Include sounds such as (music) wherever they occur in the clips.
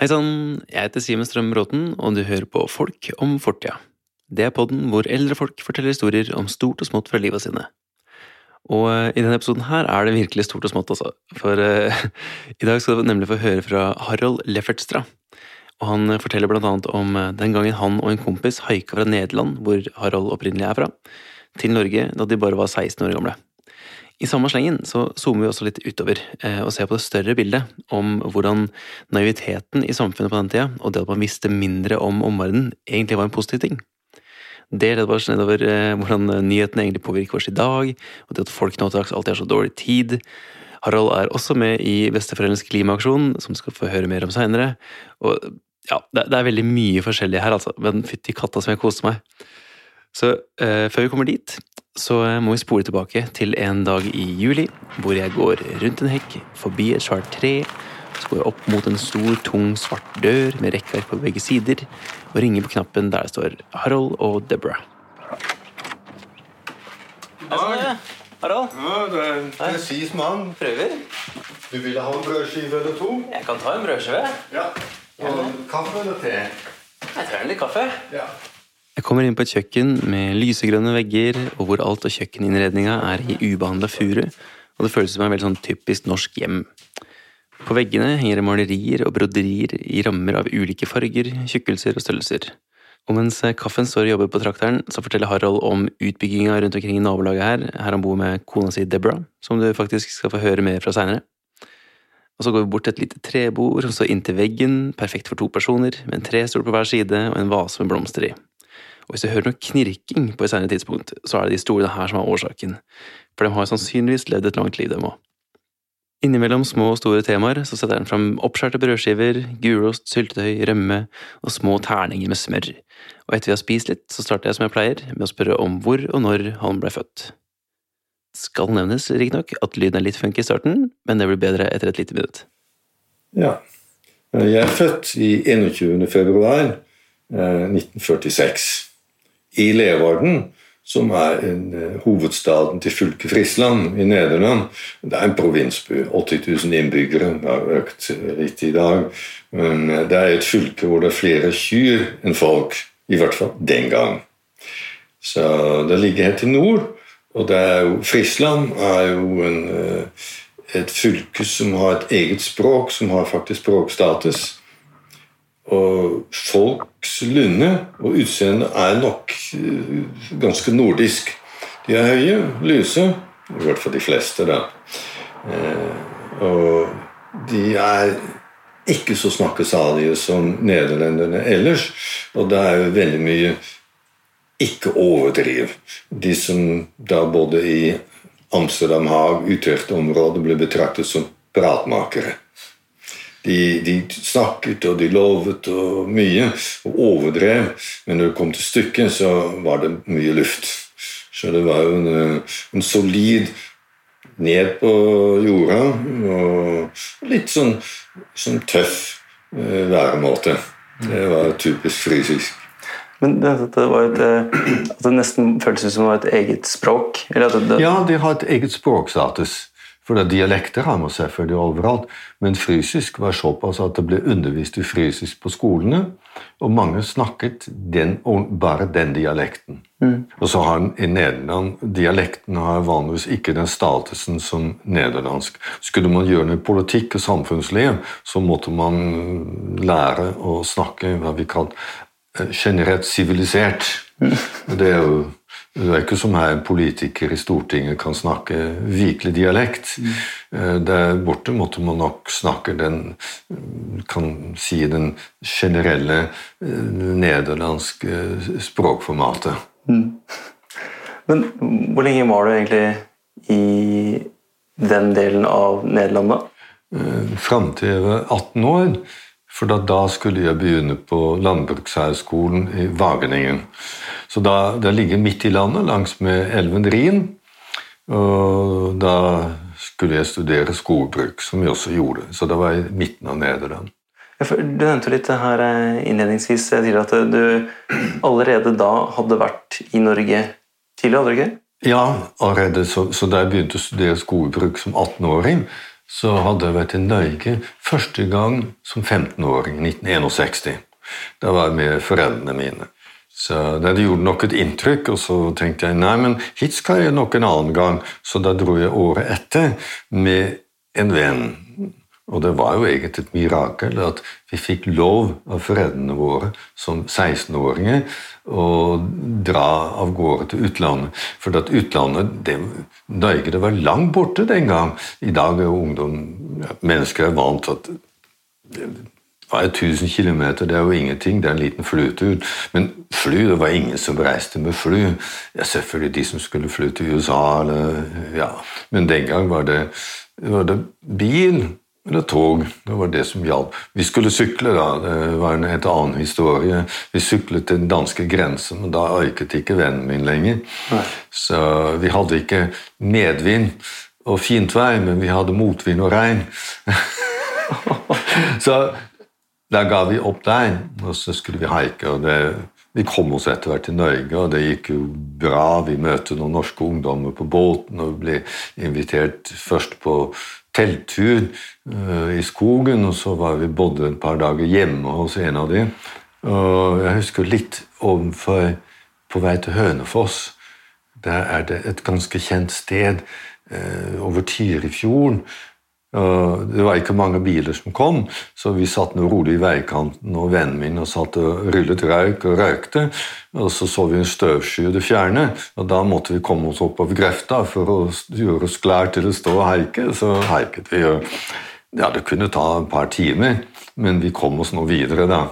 Hei sann, jeg heter Simen Strøm Bråten, og du hører på Folk om fortida. Det er podden hvor eldre folk forteller historier om stort og smått fra livet sine. Og eh, i denne episoden her er det virkelig stort og smått, altså. For uh, (laughs) i dag skal du nemlig få høre fra Harald Leffertstra. Og han forteller blant annet om eh, den gangen han og en kompis haika fra Nederland, hvor Harald opprinnelig er fra, til Norge da de bare var 16 år gamle. I samme slengen så zoomer vi også litt utover eh, og ser på det større bildet om hvordan naiviteten i samfunnet på den tida, og det at man visste mindre om omverdenen, egentlig var en positiv ting. Det leder oss nedover eh, hvordan nyhetene egentlig påvirker oss i dag, og det at folk nå til dags alltid har så dårlig tid. Harald er også med i Besteforeldrenes klimaaksjon, som skal få høre mer om seinere. Og ja, det, er veldig mye forskjellig her, altså, men fytti katta som jeg koste meg. Så eh, før vi kommer dit, så må vi spole tilbake til en dag i juli, hvor jeg går rundt en hekk, forbi et svært tre, så går jeg opp mot en stor, tung, svart dør med rekkverk på begge sider, og ringer på knappen der det står Harold og Deborah. Hei, Harald. Ja, du er en presis mann. Prøver. Du ville ha en brødskive eller to? Jeg kan ta en brødskive. Ja. Og kaffe eller te? Jeg trenger litt kaffe. Ja. Jeg kommer inn på et kjøkken med lysegrønne vegger, og hvor alt av kjøkkeninnredninga er i ubehandla furu, og det føles som et veldig sånn typisk norsk hjem. På veggene henger det malerier og broderier i rammer av ulike farger, tjukkelser og størrelser. Og mens kaffen står og jobber på trakteren, så forteller Harald om utbygginga rundt omkring i nabolaget her, her han bor med kona si Deborah, som du faktisk skal få høre mer fra seinere. Og så går vi bort til et lite trebord som står inntil veggen, perfekt for to personer, med en trestol på hver side og en vase med blomster i. Og hvis du hører noe knirking på et senere tidspunkt, så er det de stolene her som er årsaken, for de har sannsynligvis levd et langt liv, dem òg. Innimellom små og store temaer så setter den fram oppskjærte brødskiver, gulost, syltetøy, rømme og små terninger med smør, og etter vi har spist litt, så starter jeg som jeg pleier, med å spørre om hvor og når han ble født. Skal nevnes, riktignok, at lyden er litt funky i starten, men det blir bedre etter et lite minutt. Ja. Jeg er født i 21. februar 1946 i Levarden, som er en, uh, hovedstaden til fylket Frisland i Nederland. Det er en provinsby. 80 000 innbyggere. Det har økt litt i dag. Men uh, det er et fylke hvor det er flere kyr enn folk. I hvert fall den gang. Så det ligger helt til nord. Og er jo, Frisland er jo en, uh, et fylke som har et eget språk, som har faktisk språkstatus. Og folks lynne og utseende er nok eh, ganske nordisk. De er høye, lyse, i hvert fall de fleste, da. Eh, og de er ikke så snakkesalige som nederlenderne ellers. Og det er jo veldig mye ikke overdriv. De som da både i Amsterdam Haag, Utrecht-området, ble betraktet som pratmakere. De, de, snakket og de lovet og mye og overdrev, men når det kom til stykket, så var det mye luft. Så det var jo en, eh, en solid ned på jorda og litt sånn, sånn tøff eh, væremåte. Det var typisk frisisk. Men det, var et, eh, at det nesten føltes som det var et eget språk? Det, ja, de har et eget språkstatus. For det dialekter har man selvfølgelig overalt, men frysisk var såpass at det ble undervist i frysisk på skolene, og mange snakket den, bare den dialekten. Mm. Og så har i Nederland Dialekten har vanligvis ikke den statusen som nederlandsk. Skulle man gjøre noe politikk og samfunnsliv, så måtte man lære å snakke hva vi kaller eh, generelt sivilisert. Mm. Det er jo det er ikke som her politikere i Stortinget kan snakke virkelig dialekt. Mm. Der borte måtte man nok snakke den kan si den generelle eh, nederlandske språkformatet. Mm. Men hvor lenge var du egentlig i den delen av Nederland, da? Eh, fram til jeg var 18 år. For da, da, skulle jeg begynne på Landbrukshøgskolen i Wageningen. Så da, det ligger midt i landet, langs med elven Rhin. Og da skulle jeg studere skogbruk, som jeg også gjorde. Så det var i midten av Nederland. Du nevnte litt her eh, innledningsvis tidligere at du allerede da hadde vært i Norge tidlig, hadde du ikke? Ja, allerede. Så, så da jeg begynte å studere skogbruk som 18-åring, så hadde jeg vært i Norge første gang som 15-åring i 1961. Da var jeg med foreldrene mine. Så Det gjorde nok et inntrykk, og så tenkte jeg nei, men hit skal jeg nok en annen gang. Så da dro jeg året etter med en venn. Og det var jo egentlig et mirakel at vi fikk lov av foreldrene våre som 16-åringer å dra av gårde til utlandet. For at utlandet det, Norge det var langt borte den gang. I dag er jo ungdom Mennesker er vant til at var 1000 km, det er jo ingenting. Det er en liten flytur. Men fly, det var ingen som reiste med fly. Ja, selvfølgelig de som skulle fly til USA, eller, ja. Men den gang var det, var det bil eller tog. Det var det som hjalp. Vi skulle sykle, da. Det var en helt annen historie. Vi syklet til den danske grensen, men da orket ikke vennen min lenger. Nei. Så vi hadde ikke medvind og fint vær, men vi hadde motvind og regn. (laughs) så da ga vi opp der, og så skulle vi haike. og det vi kom oss etter hvert til Norge, og det gikk jo bra. Vi møtte noen norske ungdommer på båten og ble invitert først på telttur uh, i skogen, og så var vi bodde et par dager hjemme hos en av dem. Og jeg husker litt ovenfor på vei til Hønefoss. Der er det et ganske kjent sted uh, over Tyrifjorden det var ikke mange biler som kom, så vi satt nå rolig i veikanten, og vennen min og satt og rullet røyk og røykte. Og så så vi en støvsky i det fjerne, og da måtte vi komme oss opp av grøfta for å gjøre oss klar til å stå og haike. Så haiket vi. ja, Det kunne ta et par timer, men vi kom oss nå videre, da.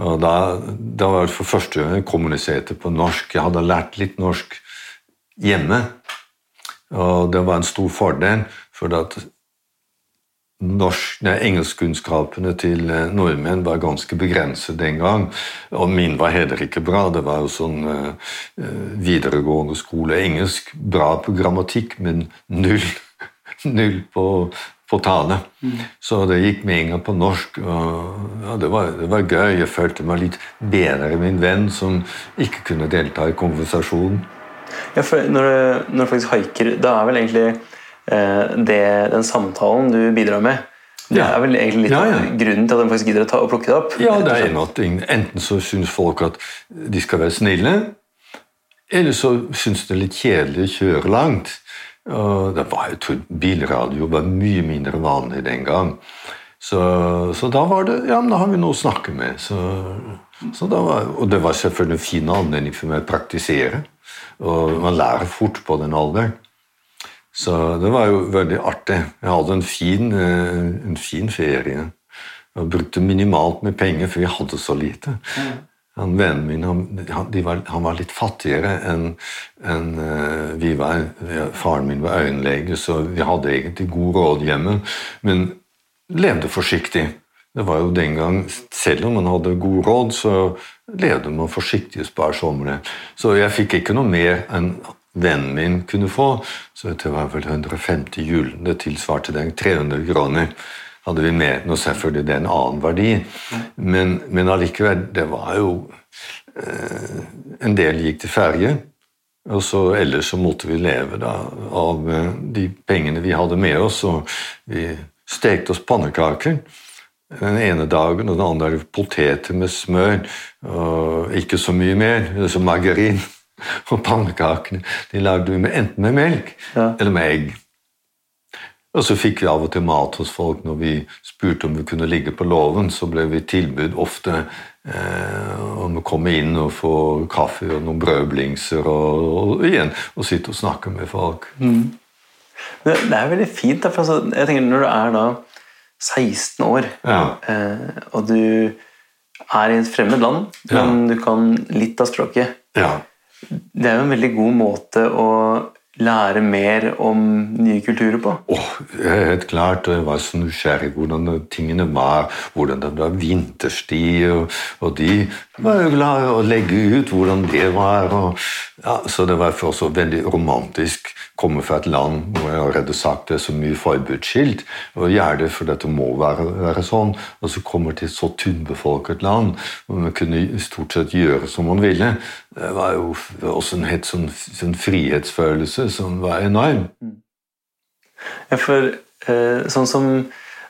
Og da, da var det for første gang jeg kommuniserte på norsk. Jeg hadde lært litt norsk hjemme, og det var en stor fordel. for at norsk, nei, engelskkunnskapene til eh, nordmenn var ganske begrenset den gang. Og min var heller ikke bra. Det var jo sånn uh, videregående skole engelsk. Bra på grammatikk, men null, (laughs) null på, på tale. Mm. Så det gikk med en gang på norsk. og ja, det, var, det, var, gøy. Jeg følte meg litt bedre enn min venn som ikke kunne delta i konversasjonen. Ja, for når du, når du faktisk haiker, da er vel egentlig det, den samtalen du bidrar med. Det er vel egentlig litt ja, ja. grunnen til at de faktisk gidder å ta og plukke det opp? Ja, det er en av Enten så syns folk at de skal være snille, eller så syns de det er litt kjedelig å kjøre langt. Og det var jo, Bilradio var mye mindre vanlig den gang. Så, så, da var det Ja, men da har vi noe å snakke med. Så, så var, og det var selvfølgelig en fin anledning for meg å praktisere. Og man lærer fort på den alderen. Så det var jo veldig artig. Jeg hadde en fin, eh, en fin ferie. Jeg brukte minimalt med penger, for vi hadde så lite. Han, Vennen min han, var, han var, litt fattigere enn en, uh, vi var. Faren min var øyenlege, så vi hadde egentlig god råd hjemme. Men levde forsiktig. Det var jo den gang, Selv om man hadde god råd, så levde man forsiktig og sparsommelige. Så jeg fikk ikke noe mer enn vennen min kunne få. Så det var vel 150 hjul. Det tilsvarte den 300 kroner. hadde vi med. Nå selvfølgelig det er en annen verdi, men, men allikevel, det var jo eh, En del gikk til ferge, Og så Ellers så måtte vi leve da, av eh, de pengene vi hadde med oss. og Vi stekte oss pannekaker den ene dagen, og den andre poteter med smør. og Ikke så mye mer, Så margarin. (laughs) Og pannekakene de lagde vi med, enten med melk ja. eller med egg. Og så fikk vi av og til mat hos folk når vi spurte om vi kunne ligge på låven. Så ble vi tilbud ofte eh, om å komme inn og få kaffe og noen brødblingser og, og igjen og sitte og snakke med folk. Mm. Det, det, er veldig fint. Da, for altså, jeg tenker Når du er da 16 år, ja. eh, og du er i et fremmed land, men ja. du kan litt av språket ja. Det er jo en veldig god måte å lære mer om nye kulturer på? Oh, helt klart. Jeg var så nysgjerrig hvordan tingene var. Hvordan det var vintersti. Og, og, de var jo glad i å legge ut hvordan det var. Og, ja, så det var for oss veldig romantisk Komme fra et land hvor jeg allerede sagt det er så mye forbudsskilt, og gjerne for dette må være, være, sånn, og så kommer til et så tynnbefolket land hvor man kunne stort sett gjøre som man ville. Det var jo også en helt sånn, sånn frihetsfølelse som var enorm. Ja, for eh, sånn som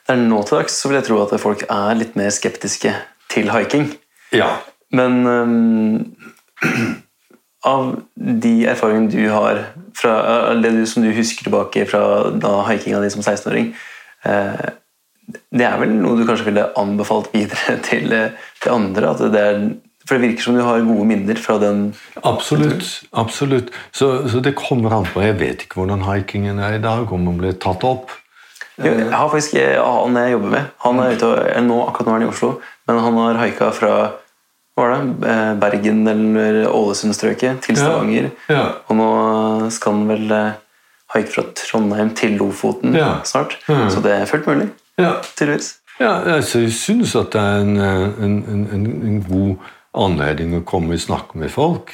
det er nå til dags, så vil jeg tro at folk er litt mer skeptiske til haiking. Ja. Men um, av de erfaringene du har, fra, det du, som du husker tilbake fra da haikinga di som 16-åring uh, Det er vel noe du kanskje ville anbefalt videre (laughs) til, eh, til andre? Det er, for det virker som du har gode minner fra den Absolutt. absolutt. Så, så det kommer an på Jeg vet ikke hvordan haikingen er i dag, om den blir tatt opp. Jeg har faktisk eh, han jeg jobber med. Han er ute, og- nå, akkurat nå er han i Oslo, men han har haika fra var det, Eh, Bergen eller Ålesundstrøket til Stavanger. Ja. Og nå skal han vel eh, haike fra Trondheim til Lofoten Ja. snart. Mm. Så det er fullt mulig, Ja. tydeligvis. Ja, altså, jeg synes at det er en, eh, en, en, en, en god anledning å komme i snakk med folk.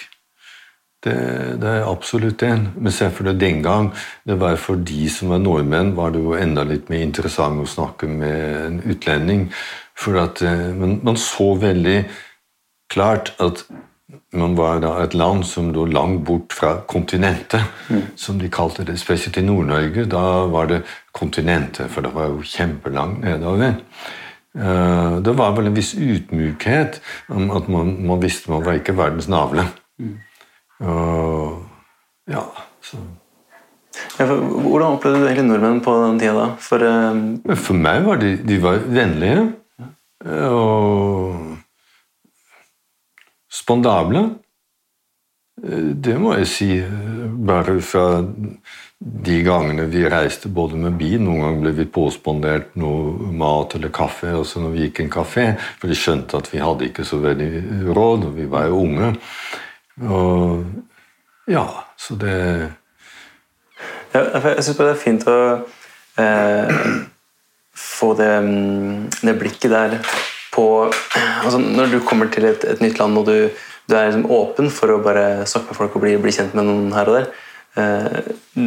Det, det er absolutt en. Men se for deg den gang, det var for de som var nordmenn, var det jo enda litt mer interessant å snakke med en utlending. For at man, man så veldig klart at man var da et land som lå langt bort fra kontinentet, som de kalte det. Spesielt i Nord-Norge. Da var det kontinentet, for det var jo kjempelangt nedover. Eh, Det var vel en viss ydmykhet om at man, man visste man var ikke verdens navle. Og ja, så Ja, for Hvordan opplevde du egentlig nordmenn på den tida da? For eh, For meg var de, de var vennlige og spandable. Eh, Det må jeg si. eh, Bare fra de gangene vi reiste både med bil Noen ganger ble vi påspandert noe mat eller kaffe også når vi gikk en kafé, for de skjønte at vi hadde ikke så veldig råd, og vi var jo unge. Og ja, så det ja, jeg syns det er fint å eh, få det, mm, det blikket der på altså Når du kommer til et, et nytt land og du, du er liksom åpen for å bare snakke med folk og bli, bli kjent med noen her og der eh,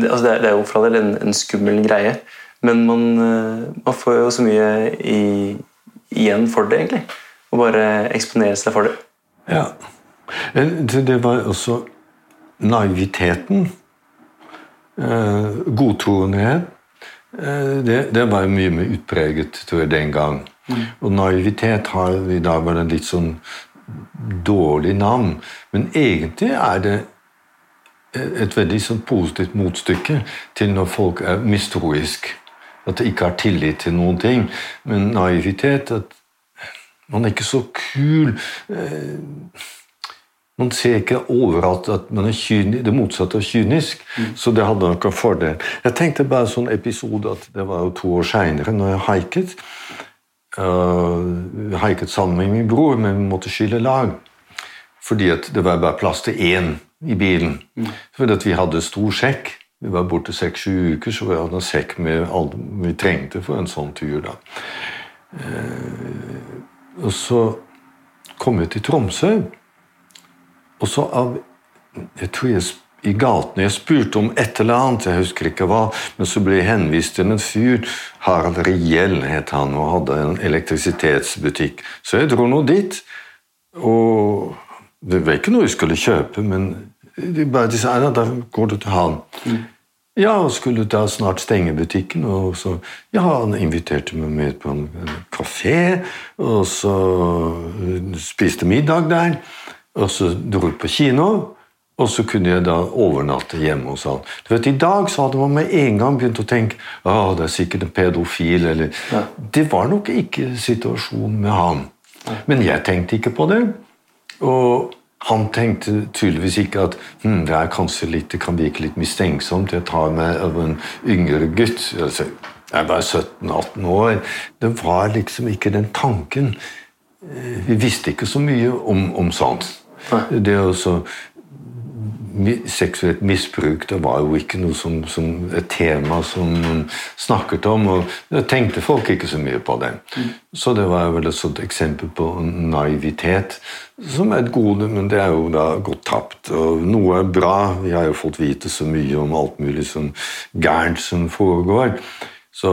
altså det, er, det er jo for all del en, en skummel greie, men man, eh, man får jo så mye i, igjen for det, egentlig. Å bare eksponere seg for det. Ja. Eh, Det var også naiviteten. Eh, godtroenhet. Eh, det, det var mye mer utpreget tror jeg, den gang. Og naivitet har i dag vært en litt sånn dårlig navn. Men egentlig er det et veldig sånn positivt motstykke til når folk er mistroisk. At de ikke har tillit til noen ting. Men naivitet at man er ikke så kul. eh, Man ser ikke overalt at man er kynisk, det motsatte av kynisk. Så det hadde nok en fordel. Jeg tenkte bare sånn episode at det var jo to år seinere, når jeg haiket. Uh, haiket sammen med min bror, men vi måtte skille lag. Fordi at det var bare plass til én i bilen. Fordi at vi hadde stor sekk. Vi var borte seks-sju uker, så vi hadde en sekk med alt vi trengte for en sånn tur. da. Uh, og så kom vi til Tromsø. Og så av jeg tror jeg sp- i gatene jeg spurte om et eller annet, jeg husker ikke hva, men så ble jeg henvist til en fyr, Harald Riell het han, og hadde en elektrisitetsbutikk. Så jeg dro nå dit. Og det var ikke noe jeg skulle kjøpe, men de bare de sa ja, da går du til han. Ja, og skulle da snart stenge butikken, og så Ja, han inviterte meg med på en, en kafé, og så spiste middag der, og så dro vi på kino. Og så kunne jeg da overnatte hjemme hos han. Du vet, I dag så hadde man med en gang begynt å tenke at det er sikkert en pedofil. eller... Det var nok ikke situasjonen med han. Men jeg tenkte ikke på det. Og han tenkte tydeligvis ikke at hm, det er kanskje litt, det kan virke litt mistenksomt. Jeg tar meg av en yngre gutt. Altså, jeg var 17-18 år. Det var liksom ikke den tanken. Eh, Vi visste ikke så mye om, om sånt. Det er også mi- seksuelt misbruk det var jo ikke noe som, som et tema som man snakket om. og Da tenkte folk ikke så mye på det. Så det var vel et sånt eksempel på naivitet, som er et gode, men det er jo da gått tapt. Og noe er bra. Vi har jo fått vite så mye om alt mulig som gærent som foregår. Så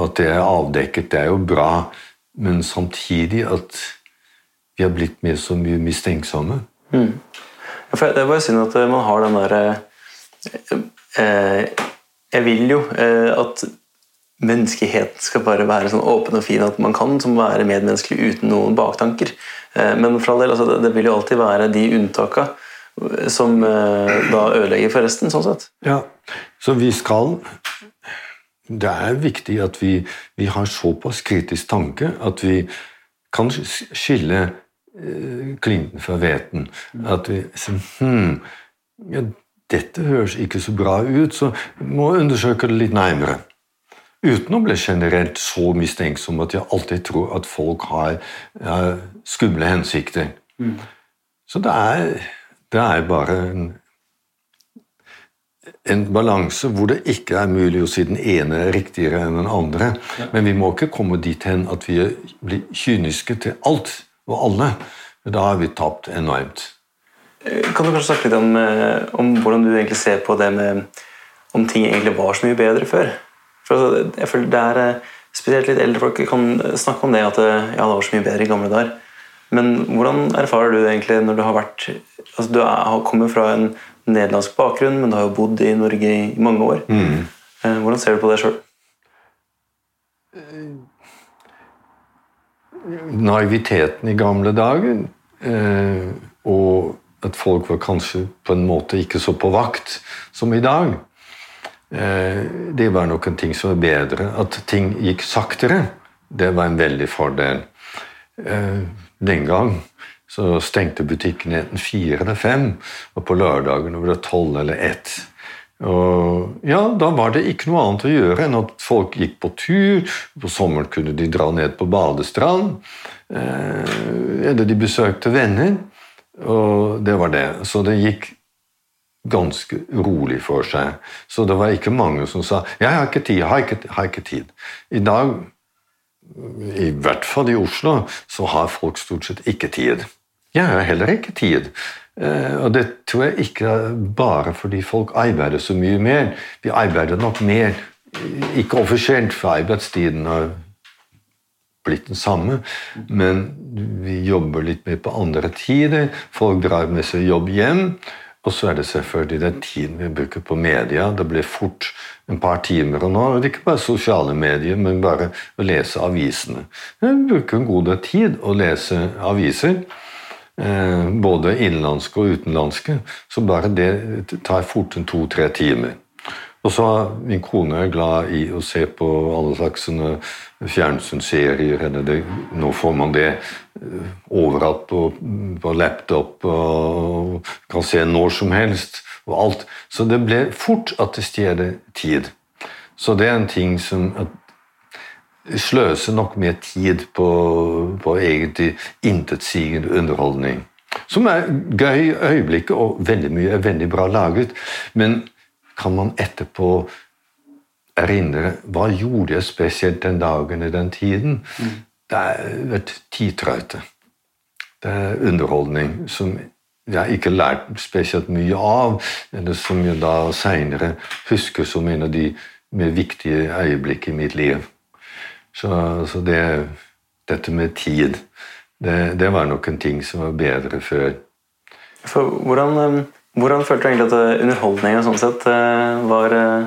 at det er avdekket, det er jo bra. Men samtidig at vi har blitt mer så mye mistenksomme. Ja, for Det er bare synd at eh, man har den derre eh, Jeg vil jo eh, at menneskeheten skal bare være sånn åpen og fin at man kan som være medmenneskelig uten noen baktanker. Eh, men for all del, altså, det vil jo alltid være de unntaka som eh, da ødelegger for resten, sånn sett. Ja, så vi skal Det er viktig at vi, vi har såpass kritisk tanke at vi kan skille eh, klinten fra hveten. At vi sier hm, ja, dette høres ikke så bra ut, så må jeg undersøke det litt nærmere. Uten å bli generelt så mistenksom at jeg alltid tror at folk har ja, skumle hensikter. Mm. Så det er, det er bare en, en balanse hvor det ikke er mulig å si den ene er riktigere enn den andre. Ja. Men vi må ikke komme dit hen at vi blir kyniske til alt og alle. Da har vi tapt enormt. Kan du kanskje snakke litt om, eh, om, hvordan du egentlig ser på det med om ting egentlig var så mye bedre før? For altså, jeg føler det er eh, Spesielt litt eldre folk kan snakke om det at eh, ja, det var så mye bedre i gamle dager. Men hvordan erfarer du egentlig når du har vært altså Du er, kommer fra en nederlandsk bakgrunn, men du har jo bodd i Norge i mange år. Mm. Hvordan ser du på det sjøl? Naiviteten i gamle dager og at folk var kanskje på en måte ikke så på vakt som i dag. Eh, det var nok en ting som var bedre. At ting gikk saktere, det var en veldig fordel. Eh, den gang så stengte butikkene enten fire eller fem, og på lørdagen var det tolv eller ett. Og ja, Da var det ikke noe annet å gjøre enn at folk gikk på tur. På sommeren kunne de dra ned på badestrand. Eh, eller de besøkte venner. Og det var det. Så det gikk ganske rolig for seg. Så det var ikke mange som sa 'jeg har ikke tid', jeg har ikke, har ikke tid. I dag, i hvert fall i Oslo, så har folk stort sett ikke tid. Jeg har heller ikke tid. Eh, og det tror jeg ikke bare fordi folk arbeider så mye mer. Vi arbeider nok mer, ikke offisielt, for arbeidstiden har blitt den samme, men vi jobber litt mer på andre tider. Folk drar med seg jobb hjem. Og så er det selvfølgelig den tiden vi bruker på media. Det blir fort en par timer. Og nå er ikke bare sosiale medier, men bare å lese avisene. Vi bruker en god del tid å lese aviser. Eh, både innenlandske og utenlandske. Så bare det tar fort en to-tre timer. Og så min kone er glad i å se på alle slags fjernsynsserier. Det, nå får man det eh, overalt på, på, laptop og kan se når som helst. og alt. Så det ble fort at det stjeler tid. Så det er en ting som sløser nok mer tid på, på egentlig intetsigende underholdning. Som er gøy i øyeblikket, og veldig mye er veldig bra laget. Men kan man etterpå erindre hva gjorde jeg spesielt den dagen i den tiden. Mm. Det er et tidtrøyte. Det er underholdning som jeg ikke lært spesielt mye av, eller som jeg da seinere husker som en av de mer viktige øyeblikk i mitt liv. Så, så det, dette med tid, det, det, var nok en ting som var bedre før. For hvordan hvordan følte du egentlig at underholdningen underholdninga sånn sett eh, var eh,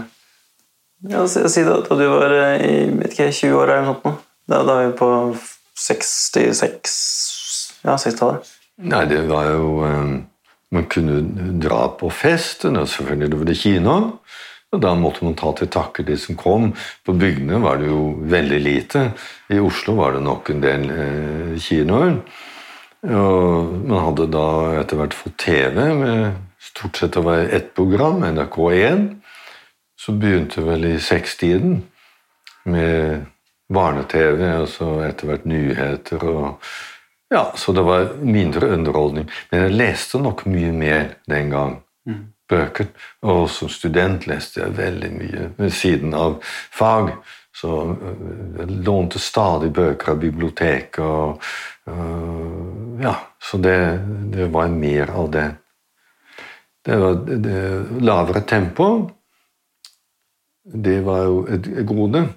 ja, Si da, da du var i vet ikke, 20 år eller noe sånt. Da, da er vi på 66 Ja, 60-tallet. Nei, det var jo Man kunne dra på festen, og selvfølgelig det var det kino. Og da måtte man ta til takke de som kom. På bygdene var det jo veldig lite. I Oslo var det nok en del eh, kinoer. Og man hadde da etter hvert fått TV med stort sett å være ett program, NRK1. Så begynte vel i sekstiden med barne-TV, og så etter hvert nyheter og Ja, så det var mindre underholdning. Men jeg leste nok mye mer den gang. Mm. Bøker. Og som student leste jeg veldig mye ved siden av fag. Så øh, jeg lånte stadig bøker av biblioteket. Og, uh, ja, så det, det var mer av det. Det var det, lavere tempo. Det var jo et gode.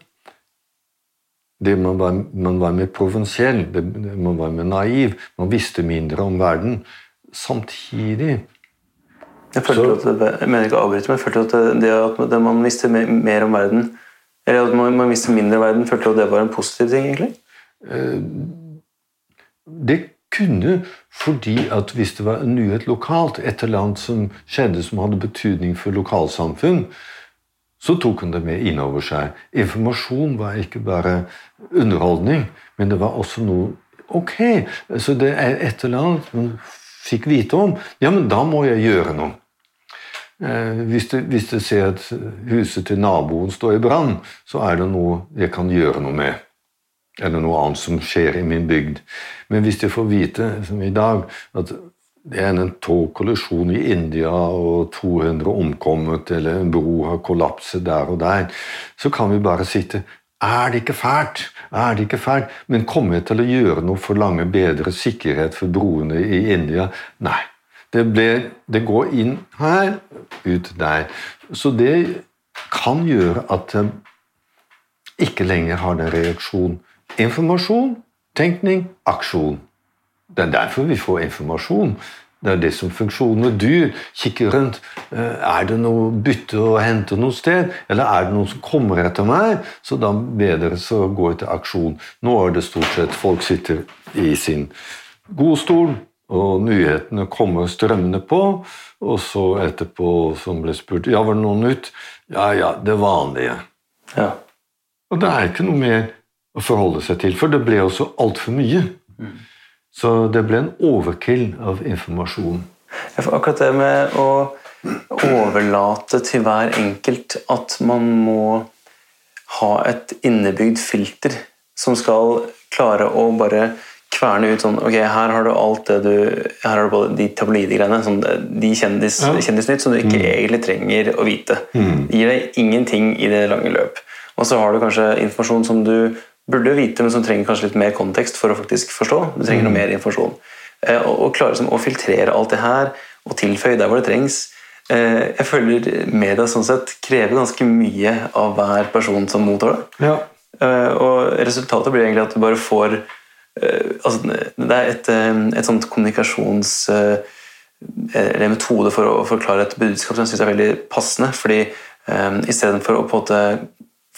Det man, var, man var mer provinsiell, man var mer naiv. Man visste mindre om verden. Samtidig jeg følte at, jeg mener ikke å avbryte, men jeg følte at det, at man visste mer, om verden Eller at man, man visste mindre om verden, følte du at det var en positiv ting, egentlig? Det kunne fordi at hvis det var en nyhet lokalt, et eller annet som skjedde som hadde betydning for lokalsamfunn, så tok hun det med innover seg. Informasjon var ikke bare underholdning, men det var også noe Ok, så det er et eller annet man fikk vite om. Ja, men da må jeg gjøre noe. Eh, hvis du, hvis du ser at huset til naboen står i brann, så er det noe jeg kan gjøre noe med eller noe annet som skjer i min bygd. Men hvis jeg får vite, som i dag, at det er en togkollisjon i India og 200 omkommet, eller en bro har kollapset der og der, så kan vi bare sitte Er det ikke fælt? Er det ikke fælt? Men kommer jeg til å gjøre noe for lange bedre sikkerhet for broene i India? Nei. Det, ble, det går inn her, ut der. Så det kan gjøre at en ikke lenger har den reaksjonen Informasjon, tenkning, aksjon. Det er derfor vi får informasjon. Det er det som funksjoner. Du kikker rundt. Eh, er det noe bytte å hente noe sted? Eller er det noen som kommer etter meg? Så da bedre så går jeg til aksjon. Nå er det stort sett folk sitter i sin godstol, og nyhetene kommer strømmende på. Og så etterpå, som ble spurt Ja, var det noe nytt? Ja, ja, det vanlige. Ja. Og det er ikke noe mer å forholde seg til. For det ble også altfor mye. Mm. Så det ble en overkill av informasjon. Ja, for akkurat det med å overlate til hver enkelt at man må ha et innebygd filter som skal klare å bare kverne ut sånn Ok, her har du alt det du Her har du både de tabloide-greiene, sånn, de kjendis, ja. kjendisnytt som du ikke mm. egentlig trenger å vite. Mm. Det gir deg ingenting i det lange løp. Og så har du kanskje informasjon som du burde vite, men som trenger kanskje litt mer kontekst for å faktisk forstå. Du trenger noe mm. mer informasjon. Eh, og klare som, å filtrere alt det her og tilføye der hvor det trengs. Eh, jeg føler media sånn sett krever ganske mye av hver person som mottar det. Ja. Eh, og resultatet blir egentlig at du bare får altså, Det er et, et sånt kommunikasjons eller metode for å forklare et budskap som jeg syns er veldig passende. fordi um, Istedenfor å på en måte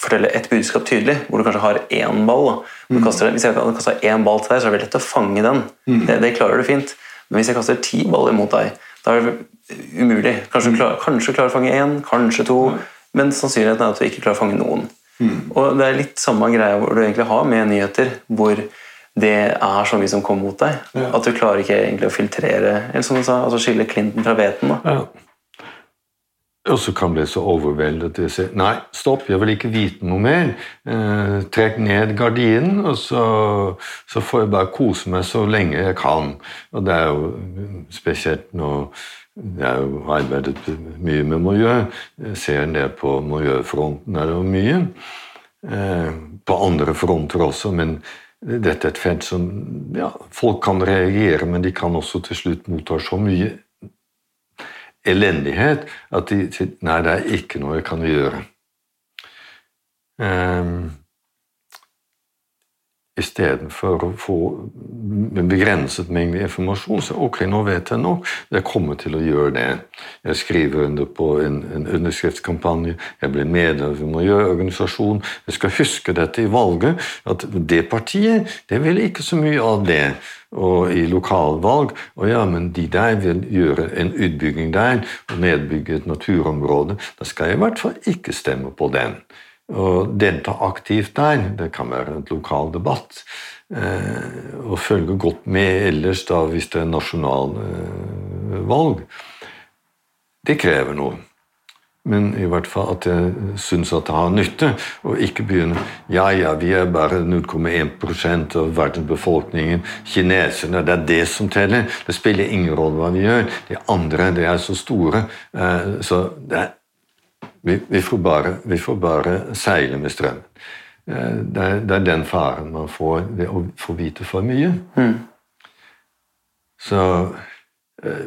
fortelle et budskap tydelig, hvor du kanskje har én ball mm. kaster, Hvis jeg kaster én ball til deg, så er det lett å fange den. Mm. Det, det, klarer du fint. Men hvis jeg kaster ti baller mot deg, da er det umulig. Kanskje du klarer, kanskje klarer å fange én, kanskje to, mm. men sannsynligheten er at du ikke klarer å fange noen. Mm. Og Det er litt samme greia hvor du egentlig har med nyheter, hvor det er så mye som kommer mot deg, ja. at du klarer ikke egentlig å filtrere eller som du sa, altså skille Clinton fra hveten. Ja. Og så kan bli så overveldet at jeg sier nei, stopp, jeg vil ikke vite noe mer. Eh, trekk ned gardinen, og så, så, får jeg bare kose meg så lenge jeg kan. Og det er jo spesielt nå Jeg har jo arbeidet mye med miljø. Jeg ser ned på miljøfronten er det jo mye. Eh, på andre fronter også, men dette er et felt som ja, Folk kan reagere, men de kan også til slutt motta så mye elendighet at de sier nei, det er ikke noe jeg kan gjøre. Um, Istedenfor å få en begrenset mengde informasjon, så ok, nå vet jeg nok, jeg kommer til å gjøre det. Jeg skriver under på en, en underskriftskampanje, jeg blir medlem av en miljøorganisasjon. Jeg skal huske dette i valget, at det partiet det vil ikke så mye av det. Og i lokalvalg og ja, men de der vil gjøre en utbygging der og nedbygge et naturområde. Da skal jeg i hvert fall ikke stemme på den og delta aktivt der. Det kan være en lokal debatt. Eh, og følge godt med ellers da hvis det er nasjonalvalg. Det krever noe. Men i hvert fall at jeg syns at det har nytte, og ikke begynne Ja, ja, vi er bare 0,1% av verdensbefolkningen. Kineserne, det er det som teller. Det spiller ingen rolle hva vi gjør. De andre, de er så store. Eh, så det er vi, vi, får bare, vi, får bare, seile med strømmen. Eh, det er, det er, den faren man får ved å få vite for mye. Mm. Så eh,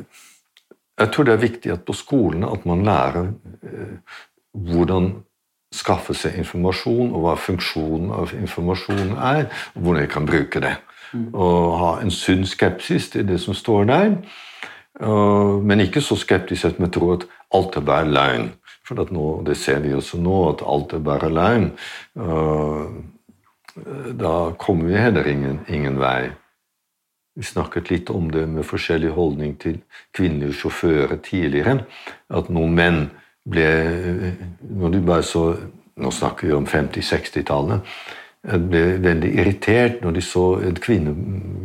jeg tror det er viktig at på skolene at man lærer eh, hvordan skaffe seg informasjon, og hva funksjonen av informasjon er, og hvordan vi kan bruke det. Mm. Og ha en sunn skepsis til det som står der, men ikke så skeptisk at man tror at alt er bare løgn. For nå, det ser vi også nå, at alt er bare løgn. Da kommer vi heller ingen, ingen vei. Vi snakket litt om det med forskjellig holdning til kvinnelige sjåfører tidligere. At noen menn ble Når de bare så Nå snakker vi om 50-60-tallet ble veldig irritert når de så en kvinne,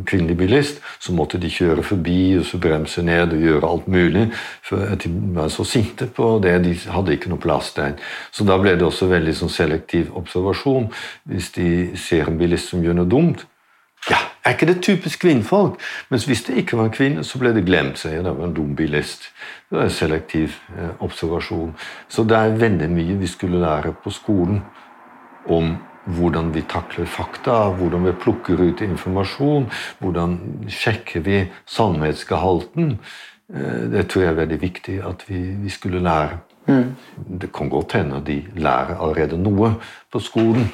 kvinnelig bilist. Så måtte de kjøre forbi og så bremse ned og gjøre alt mulig. For de var så sinte på det. De hadde ikke noe plass der. Så da ble det også veldig sånn selektiv observasjon. Hvis de ser en bilist som gjør noe dumt, ja, er ikke det typisk kvinnfolk? Mens hvis det ikke var en kvinne, så ble det glemt. seg, det var en dum bilist. Det var en selektiv eh, observasjon. Så det er veldig mye vi skulle lære på skolen om hvordan vi takler fakta, hvordan vi plukker ut informasjon, hvordan sjekker vi sannhetsgehalten. Eh, det tror jeg er veldig viktig at vi, vi skulle lære. Mm. Det kan godt hende de lærer allerede noe på skolen.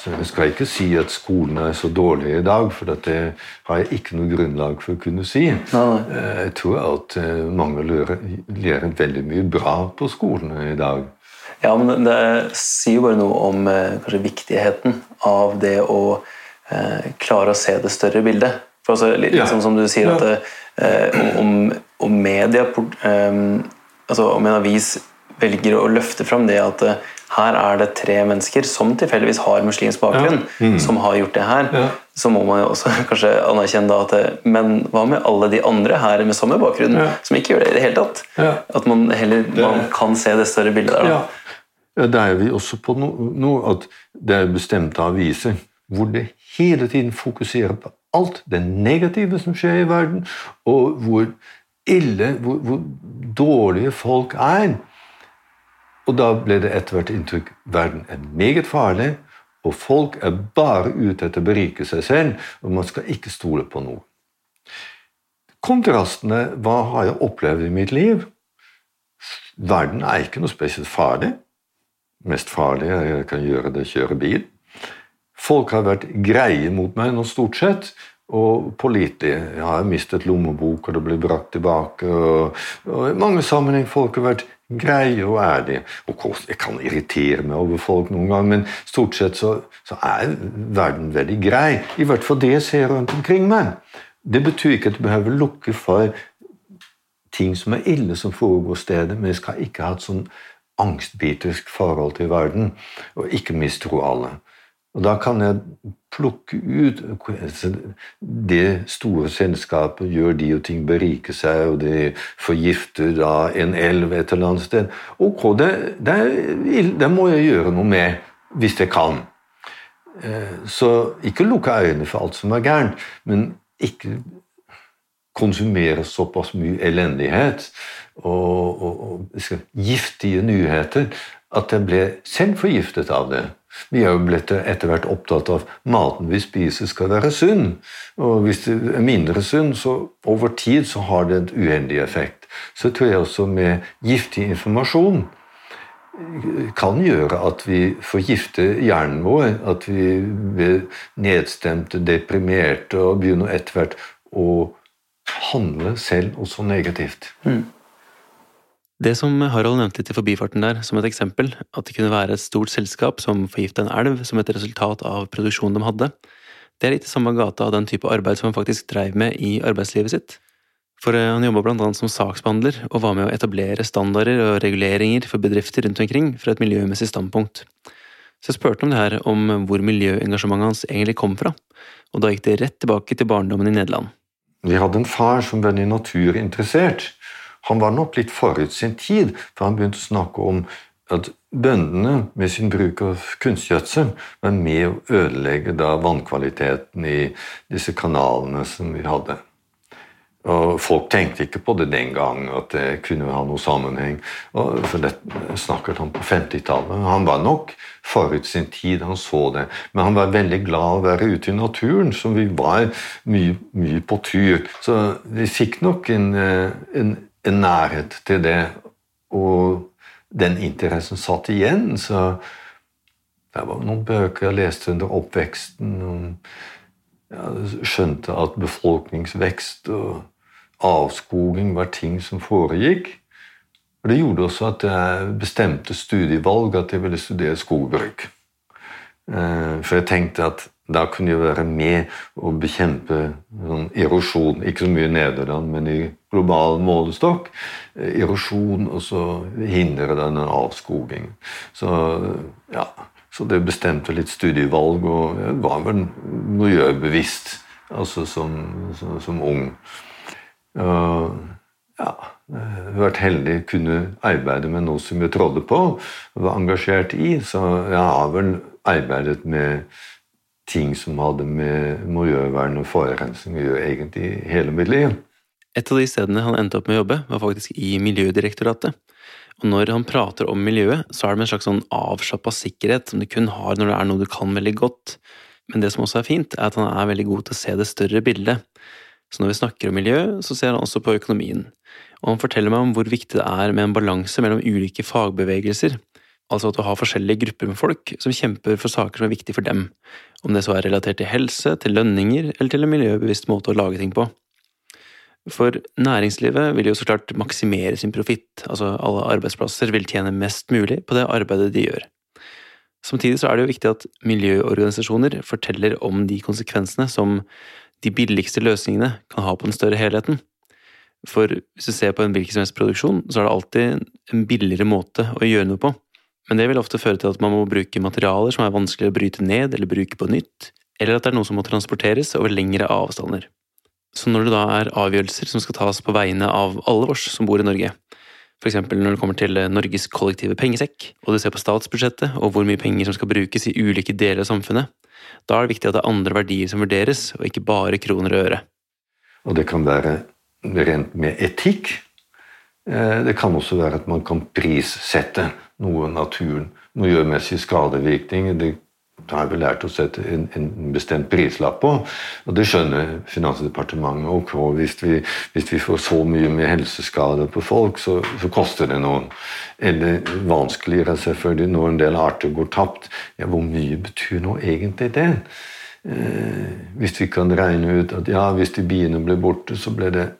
Så jeg skal ikke si at skolen er så dårlig i dag, for det har jeg ikke noe grunnlag for å kunne si. Eh, jeg tror at eh, mange lærer, lærer veldig mye bra på skolene i dag. Ja, men det sier jo bare noe om eh, kanskje viktigheten av det å eh, klare å se det større bildet. For altså, litt ja. sånn som du sier, at eh, om, om, media eh, altså Om en avis velger å løfte fram det at eh, her er det tre mennesker som tilfeldigvis har muslimsk bakgrunn, ja. mm. som har gjort det her, ja. så må man jo også (laughs) kanskje anerkjenne da at Men hva med alle de andre her med samme bakgrunn, som ikke gjør det i det hele tatt? At man heller man kan se det større bildet der. da. Der er vi også på noe no, at det er bestemte aviser hvor det hele tiden fokuserer på alt det negative som skjer i verden, og hvor ille, hvor, hvor dårlige folk er. Og da ble det etter hvert inntrykk verden er meget farlig, og folk er bare ute etter å berike seg selv, og man skal ikke stole på noe. Kontrastene hva har jeg opplevd i mitt liv? Verden er ikke noe spesielt farlig mest farlige jeg kan gjøre, det kjøre bil. Folk har vært greie mot meg nå, stort sett, og pålitelige. Jeg har mistet lommebok, og det blir brakt tilbake. Og, og I mange sammenheng folk har vært greie og ærlige. Og jeg kan irritere meg over folk noen gang, men stort sett så, så er verden veldig grei. I hvert fall det jeg ser rundt omkring meg. Det betyr ikke at du behøver lukke for ting som er ille som foregår stedet, men jeg skal ikke ha et sånn angstbitisk forhold til verden, og ikke mistro alle. Og Da kan jeg plukke ut Det store selskapet gjør de og ting, beriker seg, og de forgifter da en elv et eller annet sted. Ok, det, det, det må jeg gjøre noe med, hvis jeg kan. Eh, så ikke lukke øynene for alt som er gærent, men ikke konsumere såpass mye elendighet og, og, og giftige nyheter at jeg ble selv forgiftet av det. Vi er jo blitt etter hvert opptatt av maten vi spiser skal være sunn. Og hvis det er mindre sunn, så over tid så har det en uheldig effekt. Så tror jeg også med giftig informasjon kan gjøre at vi forgifter hjernen vår. At vi blir nedstemte, deprimerte og begynner etter hvert å handle selv også negativt. Mm. Det som Harald nevnte litt i forbifarten der, som et eksempel, at det kunne være et stort selskap som forgifta en elv som et resultat av produksjonen de hadde, det er litt i samme gata av den type arbeid som han faktisk dreiv med i arbeidslivet sitt. For eh, han jobba blant annet som saksbehandler, og var med å etablere standarder og reguleringer for bedrifter rundt omkring fra et miljømessig standpunkt. Så jeg spurte om det her, om hvor miljøengasjementet hans egentlig kom fra, og da gikk det rett tilbake til barndommen i Nederland. Vi hadde en far som var naturinteressert. Han var nok litt forut sin tid, for han begynte å snakke om at bøndene med sin bruk av kunstgjødsel var med å ødelegge da vannkvaliteten i disse kanalene som vi hadde. Og Folk tenkte ikke på det den gang, at det kunne ha noe sammenheng. Og for det snakket han på 50-tallet. Han var nok forut sin tid, han så det. Men han var veldig glad å være ute i naturen, så vi var mye, mye på tur. Så vi fikk nok en, eh, en en nærhet til det, og den interessen satt igjen. Så det var noen bøker jeg leste under oppveksten. og skjønte at befolkningsvekst og avskoging var ting som foregikk. Og Det gjorde også at jeg bestemte studievalg at jeg ville studere skogbruk. Eh, for jeg tenkte at da kunne jeg være med og bekjempe erosjon. Ikke så mye i Nederland, men i global målestokk. Eh, erosjon, og så hindrer den en avskoging. Så, ja, så det bestemte litt studievalg, og jeg var vel miljøbevisst altså som, som, som ung. Uh, ja, jeg har vært heldig å kunne arbeide med noe som jeg trodde på og var engasjert i. Så jeg har vel arbeidet med ting som hadde med miljøvern og forurensning å gjøre egentlig hele mitt liv. Et av de stedene han endte opp med å jobbe, var faktisk i Miljødirektoratet. Og når han prater om miljøet, så er det med en slags sånn avslappa sikkerhet som du kun har når det er noe du kan veldig godt. Men det som også er fint, er at han er veldig god til å se det større bildet. Så når vi snakker om miljø, så ser han også på økonomien. Og han forteller meg om hvor viktig det er med en balanse mellom ulike fagbevegelser. Altså at du har forskjellige grupper med folk som kjemper for saker som er viktige for dem. Om det så er relatert til helse, til lønninger eller til en miljøbevisst måte å lage ting på. For næringslivet vil jo så klart maksimere sin profitt, altså alle arbeidsplasser vil tjene mest mulig på det arbeidet de gjør. Samtidig så er det jo viktig at miljøorganisasjoner forteller om de konsekvensene som de billigste løsningene kan ha på den større helheten. For hvis du ser på en hvilken som helst produksjon, så er det alltid en billigere måte å gjøre noe på. Men det vil ofte føre til at man må bruke materialer som er vanskelig å bryte ned eller bruke på nytt, eller at det er noe som må transporteres over lengre avstander. Så når det da er avgjørelser som skal tas på vegne av alle oss som bor i Norge, f.eks. når det kommer til Norges kollektive pengesekk, og du ser på statsbudsjettet og hvor mye penger som skal brukes i ulike deler av samfunnet, da er det viktig at det er andre verdier som vurderes, og ikke bare kroner og øre. Og det kan være rent med etikk. Eh, det kan også være at man kan prissette noe naturen. Miljømessige skadevirkninger. Det det har vi lært å sette en, en, bestemt prislapp på. Og det skjønner Finansdepartementet. Ok, hvis vi, hvis vi får så mye med helseskader på folk, så, så, koster det noen. Eller vanskeligere selvfølgelig når en del arter går tapt. Ja, hvor mye betyr nå egentlig det? Eh, hvis vi kan regne ut at ja, hvis de biene ble borte, så ble det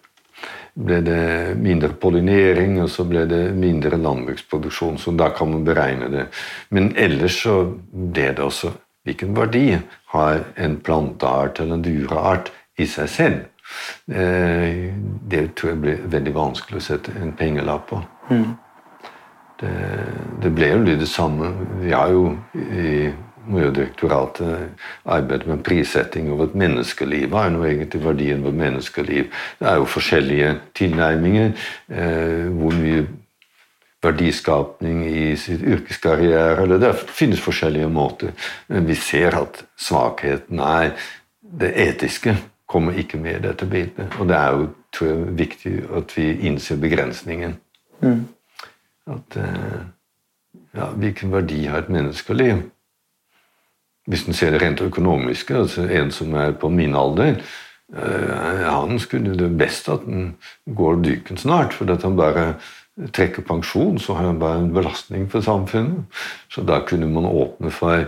ble det mindre pollinering, og så ble det mindre landbruksproduksjon. Så da kan man beregne det. Men ellers så ble det også hvilken verdi har en planteart eller en dyreart i seg selv. Eh, det tror jeg blir veldig vanskelig å sette en pengelapp på. Mm. Det, det, ble jo litt det samme. Vi har jo i Miljødirektoratet arbeider med prissetting over et menneskeliv. Hva er nå egentlig verdien på et menneskeliv? Det er jo forskjellige tilnærminger. Eh, hvor mye verdiskapning i sitt yrkeskarriere eller Det finnes forskjellige måter. Men vi ser at svakheten er det etiske kommer ikke med i dette bildet. Og det er jo tror jeg, viktig at vi innser begrensningen. Mm. At eh, ja, Hvilken verdi har et menneskeliv? Hvis en ser det rent økonomiske, altså en som er på min alder eh, Han skulle det best at han går dyken snart, for at han bare trekker pensjon, så har han bare en belastning for samfunnet. Så da kunne man åpne for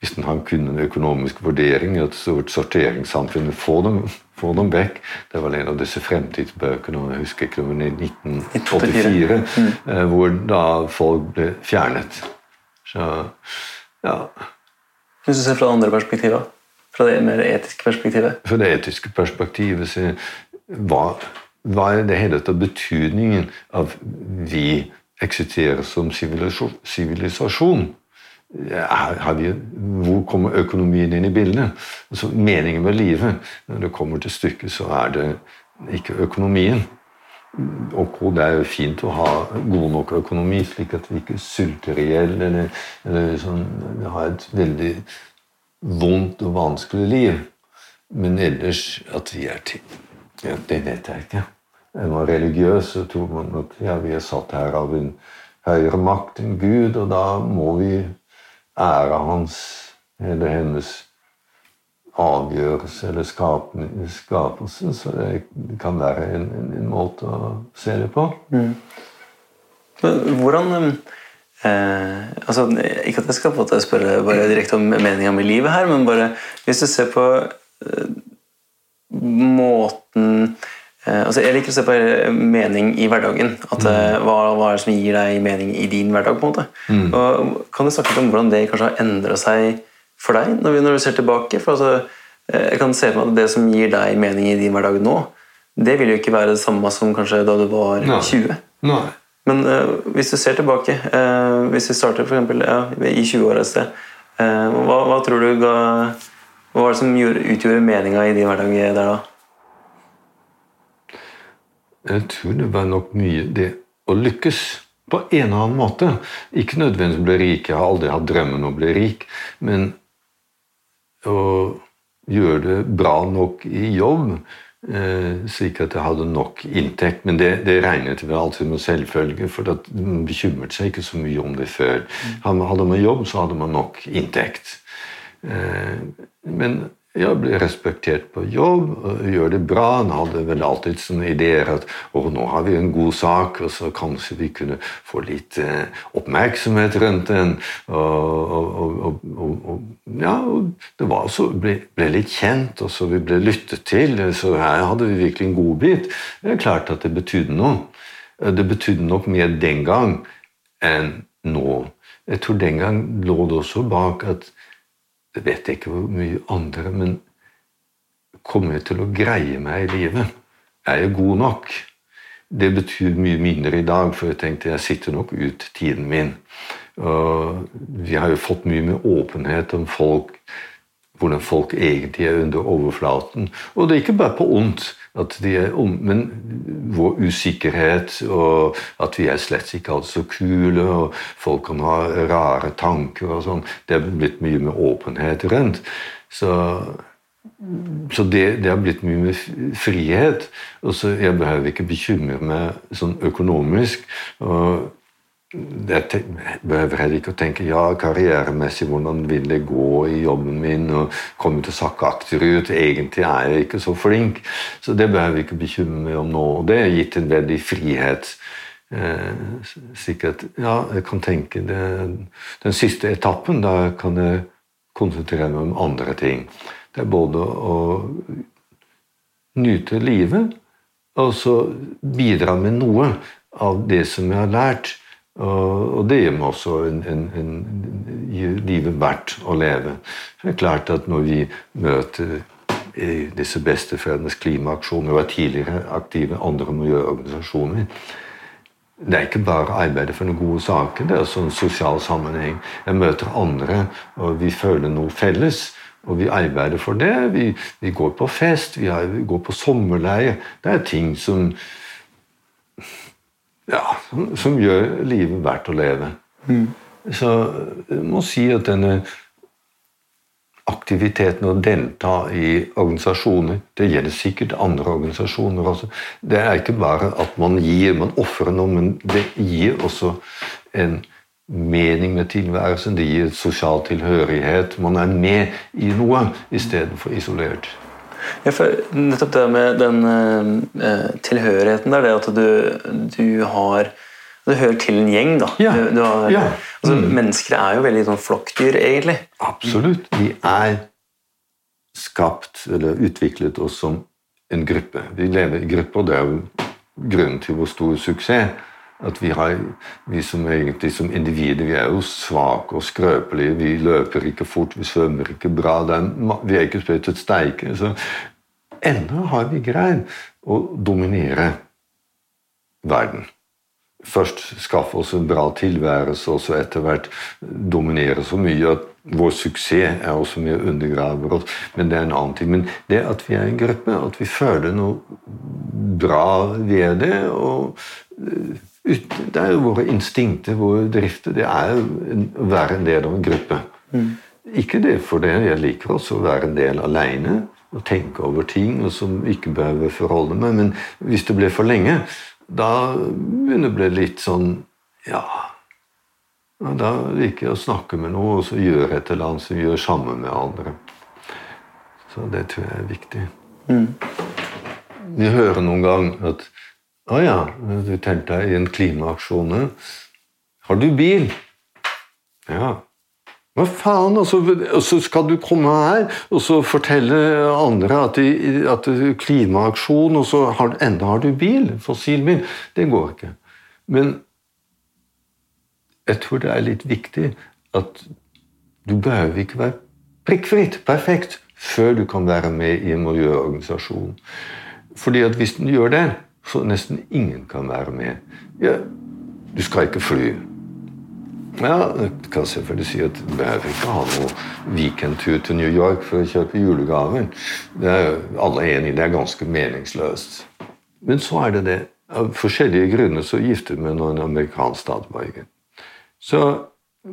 hvis han kunne en økonomisk vurdering, at et sorteringssamfunn få dem, få dem vekk. Det var en av disse fremtidsbøkene jeg husker ikke, i 1984, mm. Hvor da folk ble fjernet. Så ja hvis du ser fra det andre perspektivet? Fra det mer etiske perspektivet? Fra det etiske perspektivet så hva, hva er det hele tatt betydningen av vi eksisterer som sivilisasjon? hvor kommer økonomien inn i bildet? Altså, meningen med livet Når det kommer til stykket, så er det ikke økonomien. Ok, det er jo fint å ha god nok økonomi, slik at vi ikke sulter i hjel eller, eller sånn, har et veldig vondt og vanskelig liv. Men ellers at vi er til ja, Det vet jeg ikke. Jeg var religiøs og tror man at ja, vi er satt her av en høyere makt enn Gud, og da må vi ære hans eller hennes avgjørelse eller skapelse. Så det kan være en, en, en måte å se det på. Mm. Hvordan eh, altså, Ikke at jeg skal på spørre bare direkte om meninga med livet her, men bare hvis du ser på eh, måten eh, altså Jeg liker å se på mening i hverdagen. At, mm. hva, hva, er det som gir deg mening i din hverdag? på en måte? Mm. Og Kan du snakke litt om hvordan det kanskje har endra seg for deg når, vi, når, du ser tilbake? For altså, jeg kan se for meg at Det som gir deg mening i din hverdag nå, det vil jo ikke være det samme som kanskje da du var Nei. 20. Nei. Men uh, hvis du ser tilbake, uh, hvis vi starter for eksempel, ja, i 20-åra et sted, uh, hva, hva, tror du ga Hva var det som gjorde, utgjorde meninga i din hverdag der da? Jeg tror det var nok mye det å lykkes på en eller annen måte. Ikke nødvendigvis bli rik, jeg har aldri hatt drømmen om å bli rik, men å gjøre det bra nok i jobb Eh, slik at jeg hadde nok inntekt. Men det, det regnet vi alltid med selvfølge, for man bekymret seg ikke så mye om det før. Hadde man jobb, så hadde man nok inntekt. Eh, men jeg ble respektert på jobb, gjør det bra. Han hadde vel alltid sånne ideer at å, nå har vi en god sak, og så kanskje vi kunne få litt eh, oppmerksomhet rundt den. Og, og, og, ja, det var så, ble, ble, litt kjent, og så vi ble lyttet til. Så her hadde vi virkelig en godbit. Det er klart at det betydde noe. Det betydde nok mer den gang enn nå. Jeg tror den gang lå det også bak at det vet jeg ikke hvor mye andre, men kommer jeg til å greie meg i livet? Er jeg god nok? Det betyr mye mindre i dag, for jeg tenkte jeg sitter nok ut tiden min. Og vi har jo fått mye med åpenhet om folk, hvordan folk egentlig er under overflaten. Og det er ikke bare på ondt om, men vår usikkerhet og at vi er slett ikke alt så kule, og folk kan ha rare tanker og sånn. Det er blitt mye med åpenhet rundt. Så, så det, det, har blitt mye med frihet. Og så Jeg behøver ikke bekymre meg sånn økonomisk. og jeg behøver heller ikke å tenke ja, karrieremessig, hvordan vil det gå i jobben min? og Komme til å sakke akterut. Egentlig er jeg ikke så flink. Så det behøver jeg ikke bekymre meg om nå. og Det har gitt en veldig frihet. Eh, sikkert, ja, jeg kan tenke det, Den siste etappen, da kan jeg konsentrere meg om andre ting. Det er både å nyte livet og så bidra med noe av det som jeg har lært og det gir meg også en, en, en, livet verdt å leve. Det er klart at når vi møter disse bestefedrenes klimaaksjoner og er tidligere aktive andre miljøorganisasjoner Det er ikke bare å arbeide for noen gode saker, det er også en sosial sammenheng. Jeg møter andre, og vi føler noe felles. Og vi arbeider for det. Vi, vi går på fest, vi, har, vi går på sommerleir. Det er ting som ja, som, som, gjør livet verdt å leve. Mm. Så jeg må si at denne aktiviteten å delta i organisasjoner Det gjelder sikkert andre organisasjoner også. Det er ikke bare at man gir, man ofrer noe, men det gir også en mening med tilværelsen. Det gir sosial tilhørighet. Man er med i noe istedenfor isolert. Ja, for nettopp det med den uh, tilhørigheten der, det at du, du, har Du hører til en gjeng, da. Ja. Du, du har, ja. altså, mm. Mennesker er jo veldig sånn flokkdyr, egentlig. Absolutt. Vi er skapt, eller utviklet oss som en gruppe. Vi lever i grupper, det er jo grunnen til vår store suksess. At vi, har, vi som egentlig som individer vi er jo svake og skrøpelige. Vi løper ikke fort, vi svømmer ikke bra. Er, vi er ikke spesielt steike. Så ennå har vi greid å dominere verden. Først skaffe oss en bra tilværelse, og så etter hvert dominere så mye at vår suksess er også mye undergraver oss. Men det er en annen ting. Men det at vi er en gruppe, at vi føler noe bra ved det og det er jo våre instinkter, våre drifter. Det er å være en del av en gruppe. Mm. Ikke det for det. Jeg liker også å være en del aleine og tenke over ting og som ikke behøver forholde meg. Men hvis det blir for lenge, da begynner det å bli litt sånn Ja. Da liker jeg å snakke med noe og så gjøre et eller annet som gjør sammen med andre. Så det tror jeg er viktig. Mm. Vi hører noen gang at å ja, du telte i en klimaaksjon. Har du bil? Ja. Hva faen? Og så, og skal du komme her og så fortelle andre at, de, at klimaaksjon, og så har, enda har du bil, fossilbil. Det går ikke. Men jeg tror det er litt viktig at du behøver ikke være prikkfritt, perfekt, før du kan være med i en miljøorganisasjon. Fordi at hvis du gjør det, så nesten ingen kan være med. Ja, du skal ikke fly. Ja, jeg kan selvfølgelig si at du behøver ikke ha noe weekendtur til New York for å kjøpe julegaver. Det er alle enige det er ganske meningsløst. Men så er det det. Av forskjellige grunner så gifter vi med en amerikansk statsborger. Så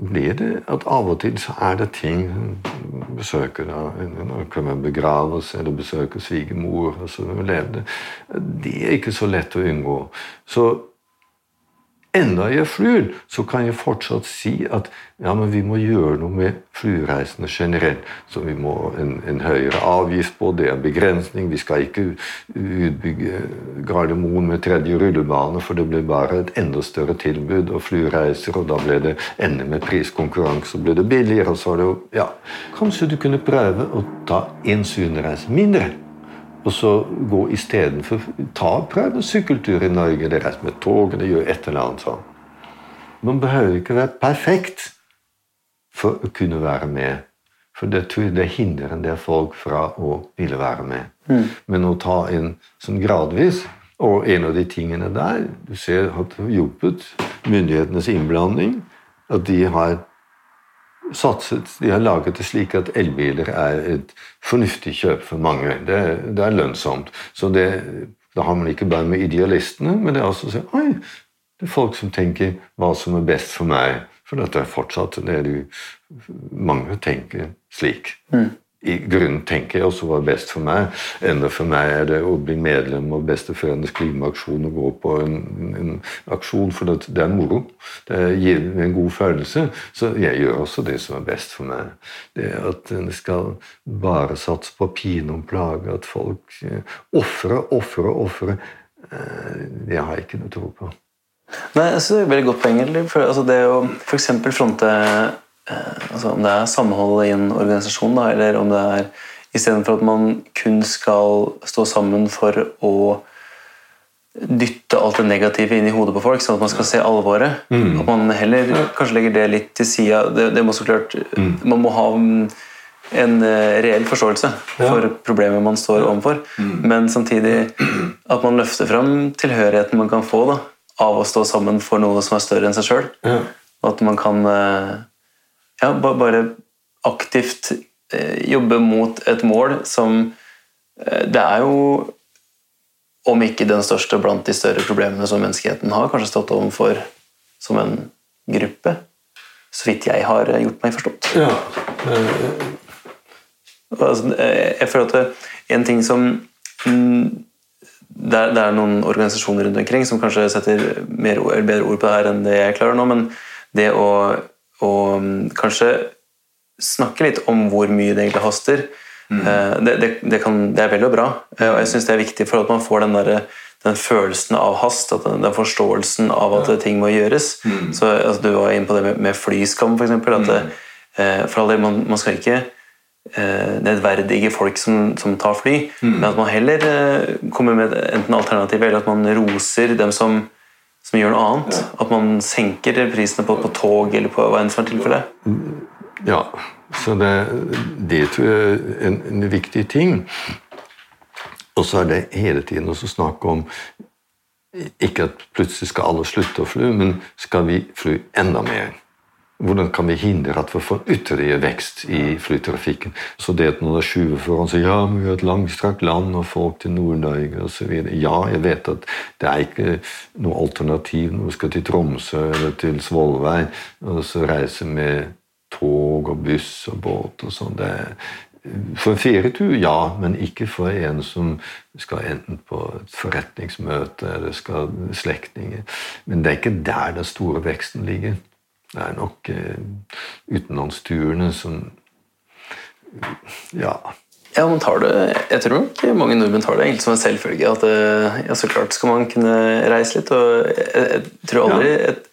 blir det at av og til så er det ting Besøker da, man begraves eller besøke svigermor. Altså, det er ikke så lett å unngå. Så enda jeg flyr, så kan jeg fortsatt si at ja, men vi må gjøre noe med flyreisene generelt. Så vi må en, en høyere avgift på, det er begrensning. Vi skal ikke utbygge Gardermoen med tredje rullebane, for det blir bare et enda større tilbud av flyreiser, og da ble det enda med priskonkurranse, og ble det billigere. og så er det jo, ja, Kanskje du kunne prøve å ta én sydenreise mindre? Og så gå istedenfor Ta prøve sykkeltur i Norge, Det reise med tog, eller gjør et eller annet sånn. Man behøver ikke være perfekt for å kunne være med. For det det hindrer en del folk fra å ville være med. Mm. Men å ta inn sånn gradvis Og en av de tingene der du ser har hjulpet myndighetenes innblanding, at de har satset, de har laget det slik at elbiler er et fornuftig kjøp for mange. Det, det er lønnsomt. Så det, da har man ikke bare med idealistene, men det er også sånn Oi, det er folk som tenker hva som er best for meg. For dette er fortsatt det er du, Mange tenker slik. Mm i grunnen tenker jeg også var best for meg. Enda for meg er det å bli medlem av Besteforeldrenes klimaaksjon og gå på en, en, aksjon, for det, er moro. Det gir en god følelse. Så jeg gjør også det som er best for meg. Det At en skal bare satse på pine og plage, at folk eh, ofrer, ofrer, ofrer, eh, det har jeg ikke noe tro på. Nei, synes Det er et veldig godt poeng. For, altså det å f.eks. fronte altså Om det er samhold i en organisasjon, da, eller om det er istedenfor at man kun skal stå sammen for å dytte alt det negative inn i hodet på folk, sånn at man skal se alvoret. Mm. At man heller kanskje legger det litt til sida. Det, det, må så klart mm. Man må ha en eh, reell forståelse ja. for problemet man står overfor, mm. men samtidig at man løfter fram tilhørigheten man kan få da, av å stå sammen for noe som er større enn seg sjøl. Ja. At man kan eh, ja, bare aktivt eh, jobbe mot et mål som eh, Det er jo, om ikke den største blant de større problemene som menneskeheten har kanskje stått overfor som en gruppe. Så vidt jeg har gjort meg forstått. Ja. Altså, eh, jeg føler at det, en ting som mm, er, det er, noen organisasjoner rundt omkring som kanskje setter mer, bedre ord på det her enn det jeg klarer nå, men det å og mm, kanskje snakke litt om hvor mye det egentlig haster. Mm. Eh, det, det, det, kan, det, er vel og bra, eh, og jeg syns det er viktig for at man får den, der, den følelsen av hast, den, den, forståelsen av at ting må gjøres. Mm. Så altså, Du var inne på det med, med flyskam, f.eks. Mm. Eh, for all del, man, man, skal ikke eh, nedverdige folk som, som tar fly, mm. men at man heller kommer med enten alternativ eller at man roser dem som som gjør noe annet? Ja. At man senker prisene på, på, tog eller på hva enn som er tilfellet? Ja, så det, det tror jeg er en, en viktig ting. Og så er det hele tiden å snakke om ikke at plutselig skal alle slutte å fly, men skal vi fly enda mer? Hvordan kan vi hindre at vi får ytterligere vekst i flytrafikken? Så det at noen er skyver foran seg ja, vi har et langstrakt land og folk til Nord-Norge osv. Ja, jeg vet at det er ikke noe alternativ når vi skal til Tromsø eller til Svolvær og så reise med tog og buss og båt og sånn. For en ferietur, ja, men ikke for en som skal enten på et forretningsmøte eller skal slektninger. Men det er ikke der den store veksten ligger. Det er nok eh, utenlandsturene som Ja. Ja, man tar det, Jeg tror nok mange nordmenn tar det egentlig som en selvfølge. At eh, ja, så klart skal man kunne reise litt. Og jeg, jeg tror aldri ja. et,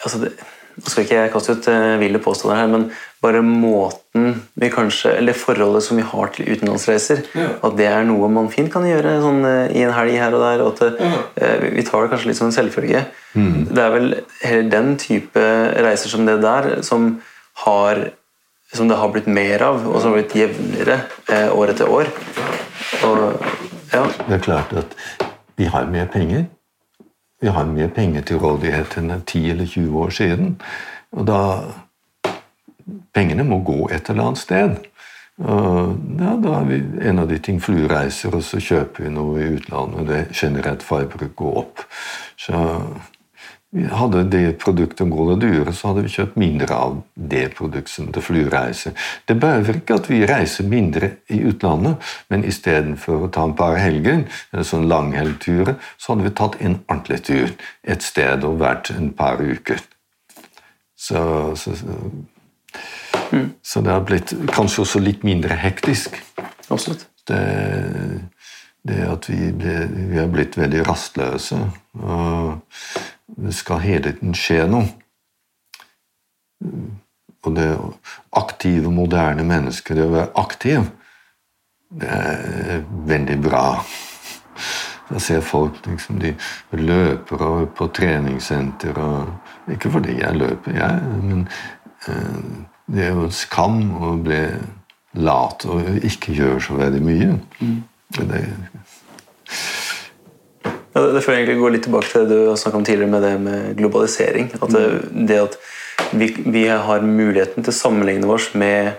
altså det, nå skal ikke jeg kaste ut uh, ville påstander her, men bare måten vi kanskje, eller forholdet som vi har til utenlandsreiser, Ja. at det er noe man fint kan gjøre sånn, uh, i en helg her og der. og at det, uh, vi- tar det kanskje litt som en selvfølge. Det er vel heller den type reiser som det der som har som det har blitt mer av, og som har blitt jevnere eh, år etter år. Og, ja, Det er klart at vi har mer penger. Vi har mer penger til rådighet enn 10 eller 20 år siden. Og da Pengene må gå et eller annet sted. Og ja, da har vi en av de ting flyreiser, og så kjøper vi noe i utlandet. Det generelt forbruk går opp. Så hadde det produktet gått dyrere, så hadde vi kjøpt mindre av det produktet som til flyreise. Det behøver ikke at vi reiser mindre i utlandet, men istedenfor å ta en par helger, eller sånn langhelgtur, så hadde vi tatt en ordentlig tur et sted og vært en par uker. Så, så, så, så det har blitt kanskje også litt mindre hektisk. absolutt. Det, det at vi, ble, vi har blitt veldig rastløse. Og det skal hele tiden skje noe. Og det aktive, moderne mennesker, det å være aktiv, det er veldig bra. Jeg ser folk liksom, de løper over på treningssenter og Ikke fordi jeg løper, jeg, men eh, det er jo en skam å bli lat og ikke gjøre så veldig mye. Det, Ja, det, får egentlig gå litt tilbake til det du snakket om tidligere med det med globalisering. At det, det at vi, vi har muligheten til å sammenligne oss med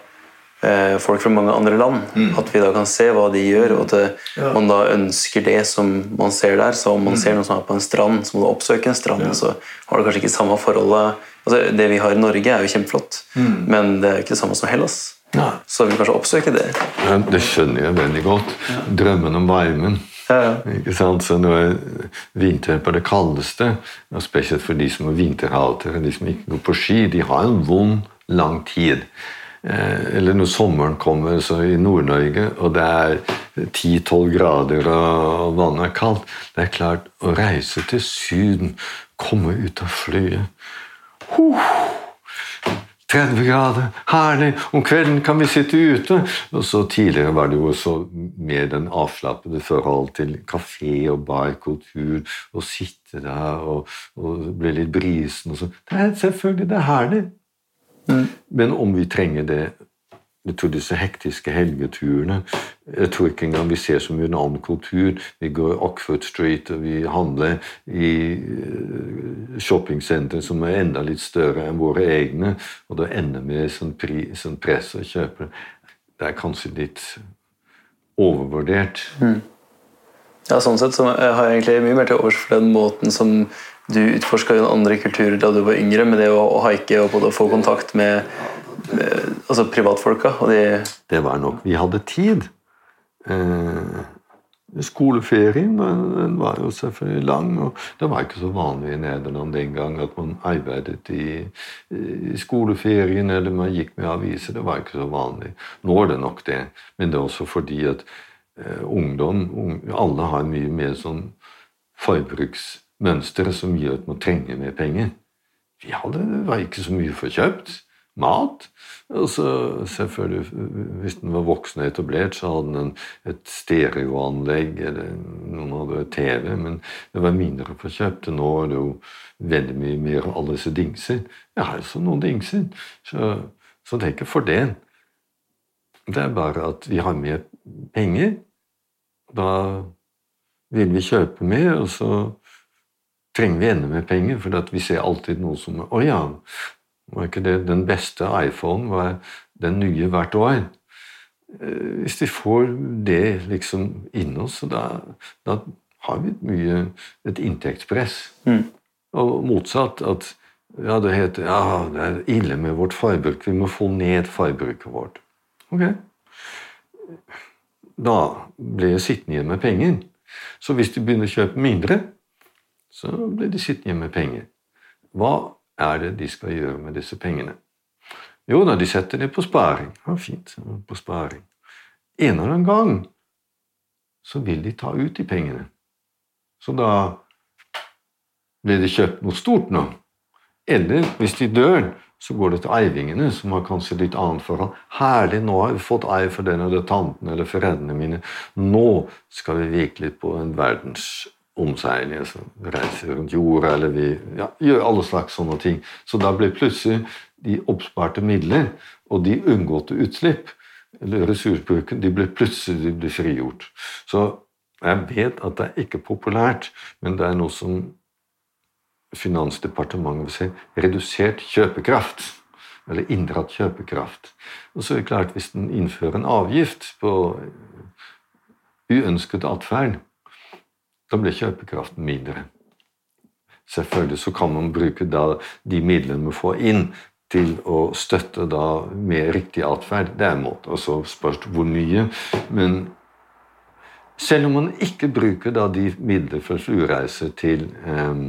eh, folk fra mange andre land. At vi da kan se hva de gjør, og at det, man da ønsker det som man ser der. Så om man ser noen som er på en strand, så må du oppsøke en strand. Så har du kanskje ikke samme forholdet altså, Det vi har i Norge, er jo kjempeflott, men det er jo ikke det samme som Hellas. Ja. Så vi kanskje oppsøke det. det skjønner jeg veldig godt. Drømmen om varmen. Ja. Ikke sant? Så nå er vinter på det kaldeste, og spesielt for de som har vinterhalter, og de som ikke går på ski, de har en vond, lang tid. Eh, eller når sommeren kommer så i Nord-Norge, og det er 10-12 grader og vannet er kaldt Det er klart, å reise til Syden, komme ut av flyet 30 grader, herlig! Om kvelden kan vi sitte ute. Og så Tidligere var det jo også mer den avslappede forhold til kafé og barkultur. Å sitte der og, og bli litt brisen og sånn. Selvfølgelig det er herlig. Men om vi trenger det jeg tror disse hektiske helgeturene Jeg tror ikke engang vi ser så mye en annen kultur. Vi går Oxford Street og vi handler i shoppingsentre shoppingsenter som er enda litt større enn våre egne, og det ender med sånn, pri, sånn press å kjøpe. Det er kanskje litt overvurdert. Ja, sånn sett så har jeg egentlig mye mer til overs for den måten som du utforska i andre kulturer da du var yngre, med det å, haike og få kontakt med altså privatfolka. Og de, Det var nok Vi hadde tid. Eh, skoleferien den den var jo selvfølgelig lang, og det var ikke så vanlig i Nederland den gang at man arbeidet i, i skoleferien eller man gikk med aviser. Det var ikke så vanlig. Nå er det nok det, men det er også fordi at eh, ungdom ung, Alle har mye mer sånn forbruksmønster som gjør at man trenger mer penger. Vi hadde, det var ikke så mye for kjøpt. Mat. Og så selvfølgelig, hvis den var voksen og etablert, så hadde den et stereoanlegg, eller noen hadde TV, men det var mindre for kjøpt. Nå er det jo veldig mye mer av alle disse dingser. Jeg har også noen dingser, så, så det er ikke for det. Det er bare at vi har mer penger. Da vil vi kjøpe mer, og så trenger vi enda mer penger, for vi ser alltid noe som Å ja, var ikke det den beste iPhone var den nye hvert år? Eh, Hvis vi får det liksom inn oss, da, da har vi mye et inntektspress. Og motsatt at ja, det heter ja, det er ille med vårt forbruk, vi må få ned forbruket vårt. Ok. Da blir jeg sittende igjen med penger. Så hvis de begynner å kjøpe mindre, så blir de sittende igjen med penger. Hva er det de skal gjøre med disse pengene? Jo da, de setter det på sparing. Ja, fint, på sparing. En eller annen gang så vil de ta ut de pengene. Så da blir det kjøpt noe stort nå. Eller hvis de dør, så går det til eivingene, som har kanskje litt annet forhold. Herlig, nå har vi fått ei for den eller tanten eller foreldrene mine. Nå skal vi virkelig på en verdens omseiling, så reiser rundt jorda, eller vi ja, gjør alle slags sånne ting. Så da blir plutselig de oppsparte midler og de unngåtte utslipp, eller ressursbruken, de blir plutselig de blir frigjort. Så jeg vet at det er ikke populært, men det er noe som Finansdepartementet vil si redusert kjøpekraft. Eller inndratt kjøpekraft. Og så er det klart, hvis den innfører en avgift på uønsket atferd, da blir kjøpekraften mindre. Selvfølgelig så kan man bruke de midlene man får inn, til å støtte da med riktig atferd. Det er en måte. Og så spørs hvor mye. Men selv om man ikke bruker da de midler for flyreise til eh,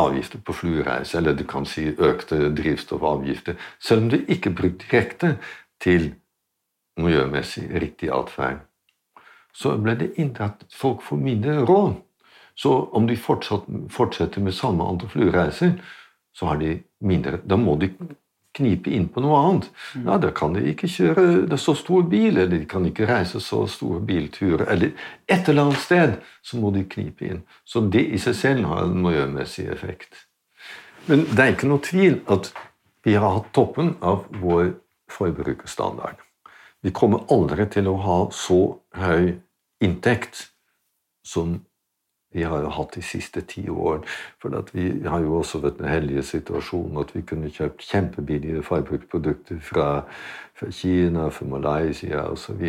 avgifter på flyreise, eller du kan si økte drivstoffavgifter, selv om du ikke bruker direkte til miljømessig riktig atferd, så ble det inntatt folk får mindre råd. Så om de fortsetter med samme antall flyreiser, så har de mindre. Da må de knipe inn på noe annet. Mm. Ja, Da kan de ikke kjøre så stor bil, eller de kan ikke reise så store bilturer. Eller et eller annet sted så må de knipe inn. Så det i seg selv har en miljømessig effekt. Men det er ikke noe tvil at vi har hatt toppen av vår forbrukerstandard. Vi kommer aldri til å ha så høy inntekt som vi har jo hatt de siste ti årene. For vi har jo også vært den heldige situasjonen at vi kunne kjøpt kjempebillige forbrukerprodukter fra, fra, Kina, fra Malaysia osv.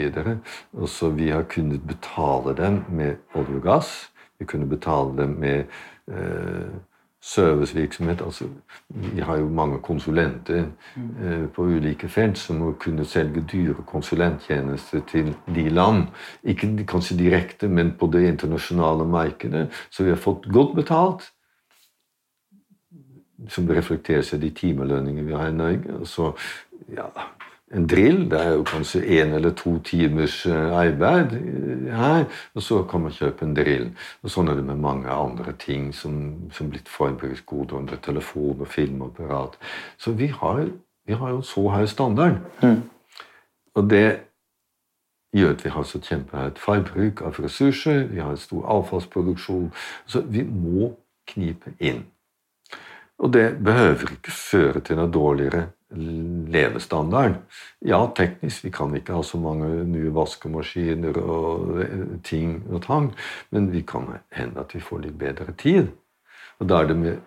Og så vi har kunnet betale dem med olje og gass. Vi kunne betale dem med eh, servicevirksomhet. Altså, vi har jo mange konsulenter eh, på ulike felt som må kunne selge dyre konsulenttjenester til de land. Ikke kanskje direkte, men på det internasjonale markedet. Så vi har fått godt betalt. Som reflekterer seg i de timelønningene vi har i Norge. Så ja, en drill. Det er jo kanskje én eller to timers eh, arbeid eh, her, og så kan man kjøpe en drill. Og Sånn er det med mange andre ting som, som blitt forbruksgoder under telefon og filmapparat. Så vi har, vi har jo så høy standard. Mm. Og det gjør at vi har så kjempehøyt forbruk av ressurser, vi har en stor avfallsproduksjon. Så vi må knipe inn. Og det behøver ikke føre til noe dårligere levestandard. Ja, teknisk, vi kan ikke ha så mange nye vaskemaskiner og ting og tang, men vi kan hende at vi får litt bedre tid. Og da er det med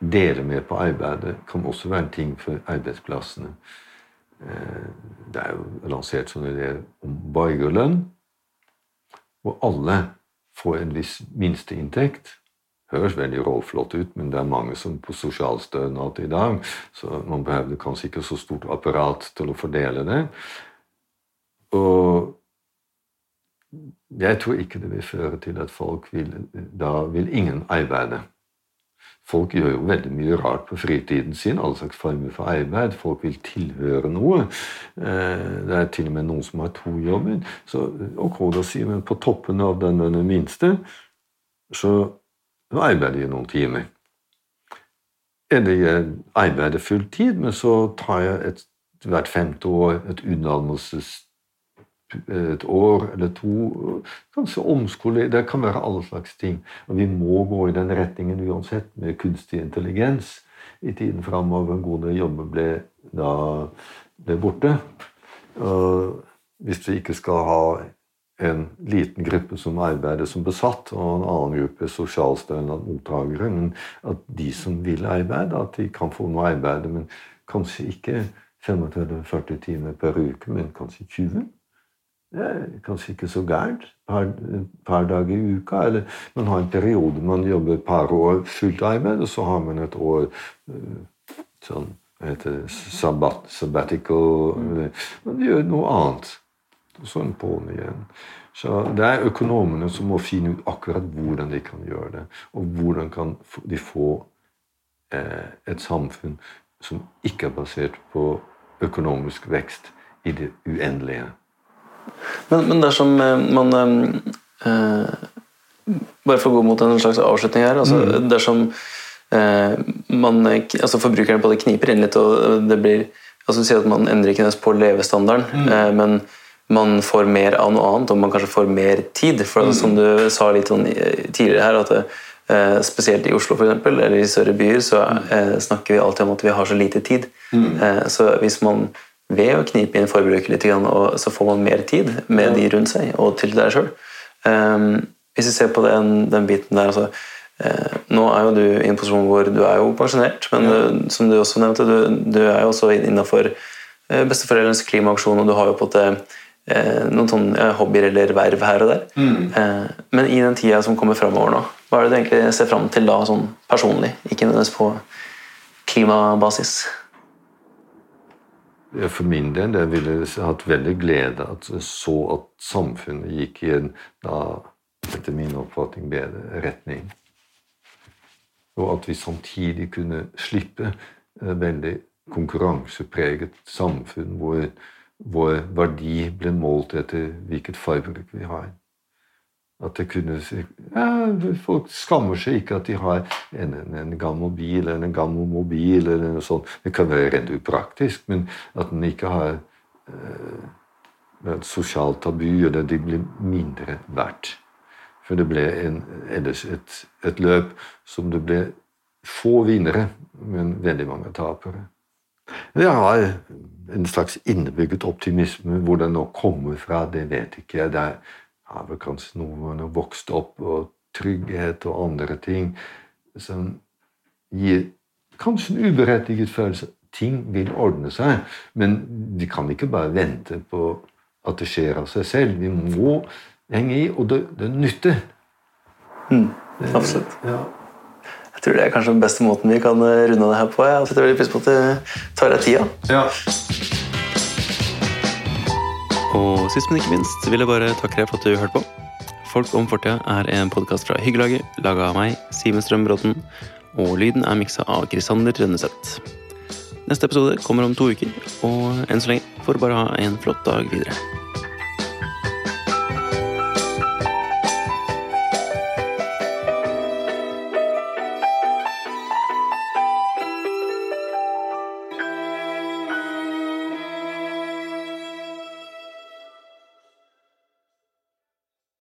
dele med på arbeidet kan også være en ting for arbeidsplassene. Eh, det er jo lansert sånne ideer om borgerlønn, hvor alle får en viss minsteinntekt høres veldig råflott ut, men det er mange som på sosialstønad i dag, så man behøver kanskje ikke så stort apparat til å fordele det. Og jeg tror ikke det vil føre til at folk vil Da vil ingen arbeide. Folk gjør jo veldig mye rart på fritiden sin, alle slags former for arbeid. Folk vil tilhøre noe. Eh, det er til og med noen som har to jobber. Så ok, da sier men på toppen av den, den minste så så arbeider jeg noen timer. Eller jeg arbeider fulltid, men så tar jeg et, hvert femte år et utdannelses et år eller to. Kanskje omskole Det kan være alle slags ting. Og vi må gå i den retningen uansett, med kunstig intelligens i tiden framover. En god del jobber ble da ble borte. Og hvis vi ikke skal ha en liten gruppe som arbeider som besatt, og en annen gruppe sosialstønadsmottakere. Men at de som vil arbeide, at de kan få noe arbeid. Men kanskje ikke 35-40 timer per uke, men kanskje 20. Det er kanskje ikke så gærent. Et par dager i uka. Eller man har en periode man jobber et par år fullt arbeid, og så har man et år eh, sånn heter sabbat, sabbatical Man gjør noe annet og sånn på'n igjen. Så det er økonomene som må finne ut akkurat hvordan de kan gjøre det. Og hvordan kan de få eh, et samfunn som ikke er basert på økonomisk vekst i det uendelige. Men, men dersom eh, man eh, Bare for å gå mot en slags avslutning her. altså mm. Dersom eh, man, altså Forbrukeren både kniper inn litt, og det blir altså Du sier at man endrer ikke nødvendigvis på levestandarden, eh, men man får mer av noe annet, og man kanskje får mer tid. For altså, Som du sa litt sånn tidligere her, at eh, spesielt i Oslo for eksempel, eller i større byer, så eh, snakker vi alltid om at vi har så lite tid. Eh, så hvis man ved å knipe inn forbruket litt, og så får man mer tid med de rundt seg og til deg sjøl. Hvis vi ser på den, den biten der altså, Eh, nå er jo du i en posisjon hvor du er jo pensjonert, men ja. du, som du også nevnte, du, du er jo også innafor eh, besteforeldrenes klimaaksjon, og du har jo på en måte eh, noen sånne hobbyer eller verv her og der. Mm. Men i den tida som kommer framover nå, hva er det du egentlig ser fram til da, sånn personlig? Ikke nødvendigvis på klimabasis? For min del jeg ville jeg hatt veldig glede at så at samfunnet gikk i en da, etter min oppfatning bedre retning. Og at vi samtidig kunne slippe veldig konkurransepreget samfunn hvor, hvor verdi ble målt etter hvilket fargebruk vi har. At det kunne ja, Folk skammer seg ikke at de har en, en, en, gammel bil eller en gammel mobil. eller noe sånt. Det kan være rent upraktisk, men at den ikke har eh, et sosialt tabu, eller de blir mindre verdt. For det ble en, ellers et, et, løp som det ble få vinnere, men veldig mange tapere. Jeg har en slags innebygget optimisme. Hvor den nå kommer fra, det vet ikke jeg. Det er vel kanskje noen vokst opp, og trygghet og andre ting som gir kanskje en uberettiget følelse. Ting vil ordne seg, men vi kan ikke bare vente på at det skjer av seg selv. Vi må henge i, og det, det nytter. Mm, absolutt. Ja. Jeg tror det er kanskje den beste måten vi kan eh, runde det her på. Jeg setter veldig pris på at du tar deg tida. Ja. Og sist, men ikke minst, vil jeg bare takke deg for at du hørte på. Folk om fortida er en podkast fra Hyggelaget, laga av meg, Simen Strøm-Bråten, og lyden er miksa av Krisander Rønneseth. Neste episode kommer om to uker, og enn så lenge får du bare ha en flott dag videre.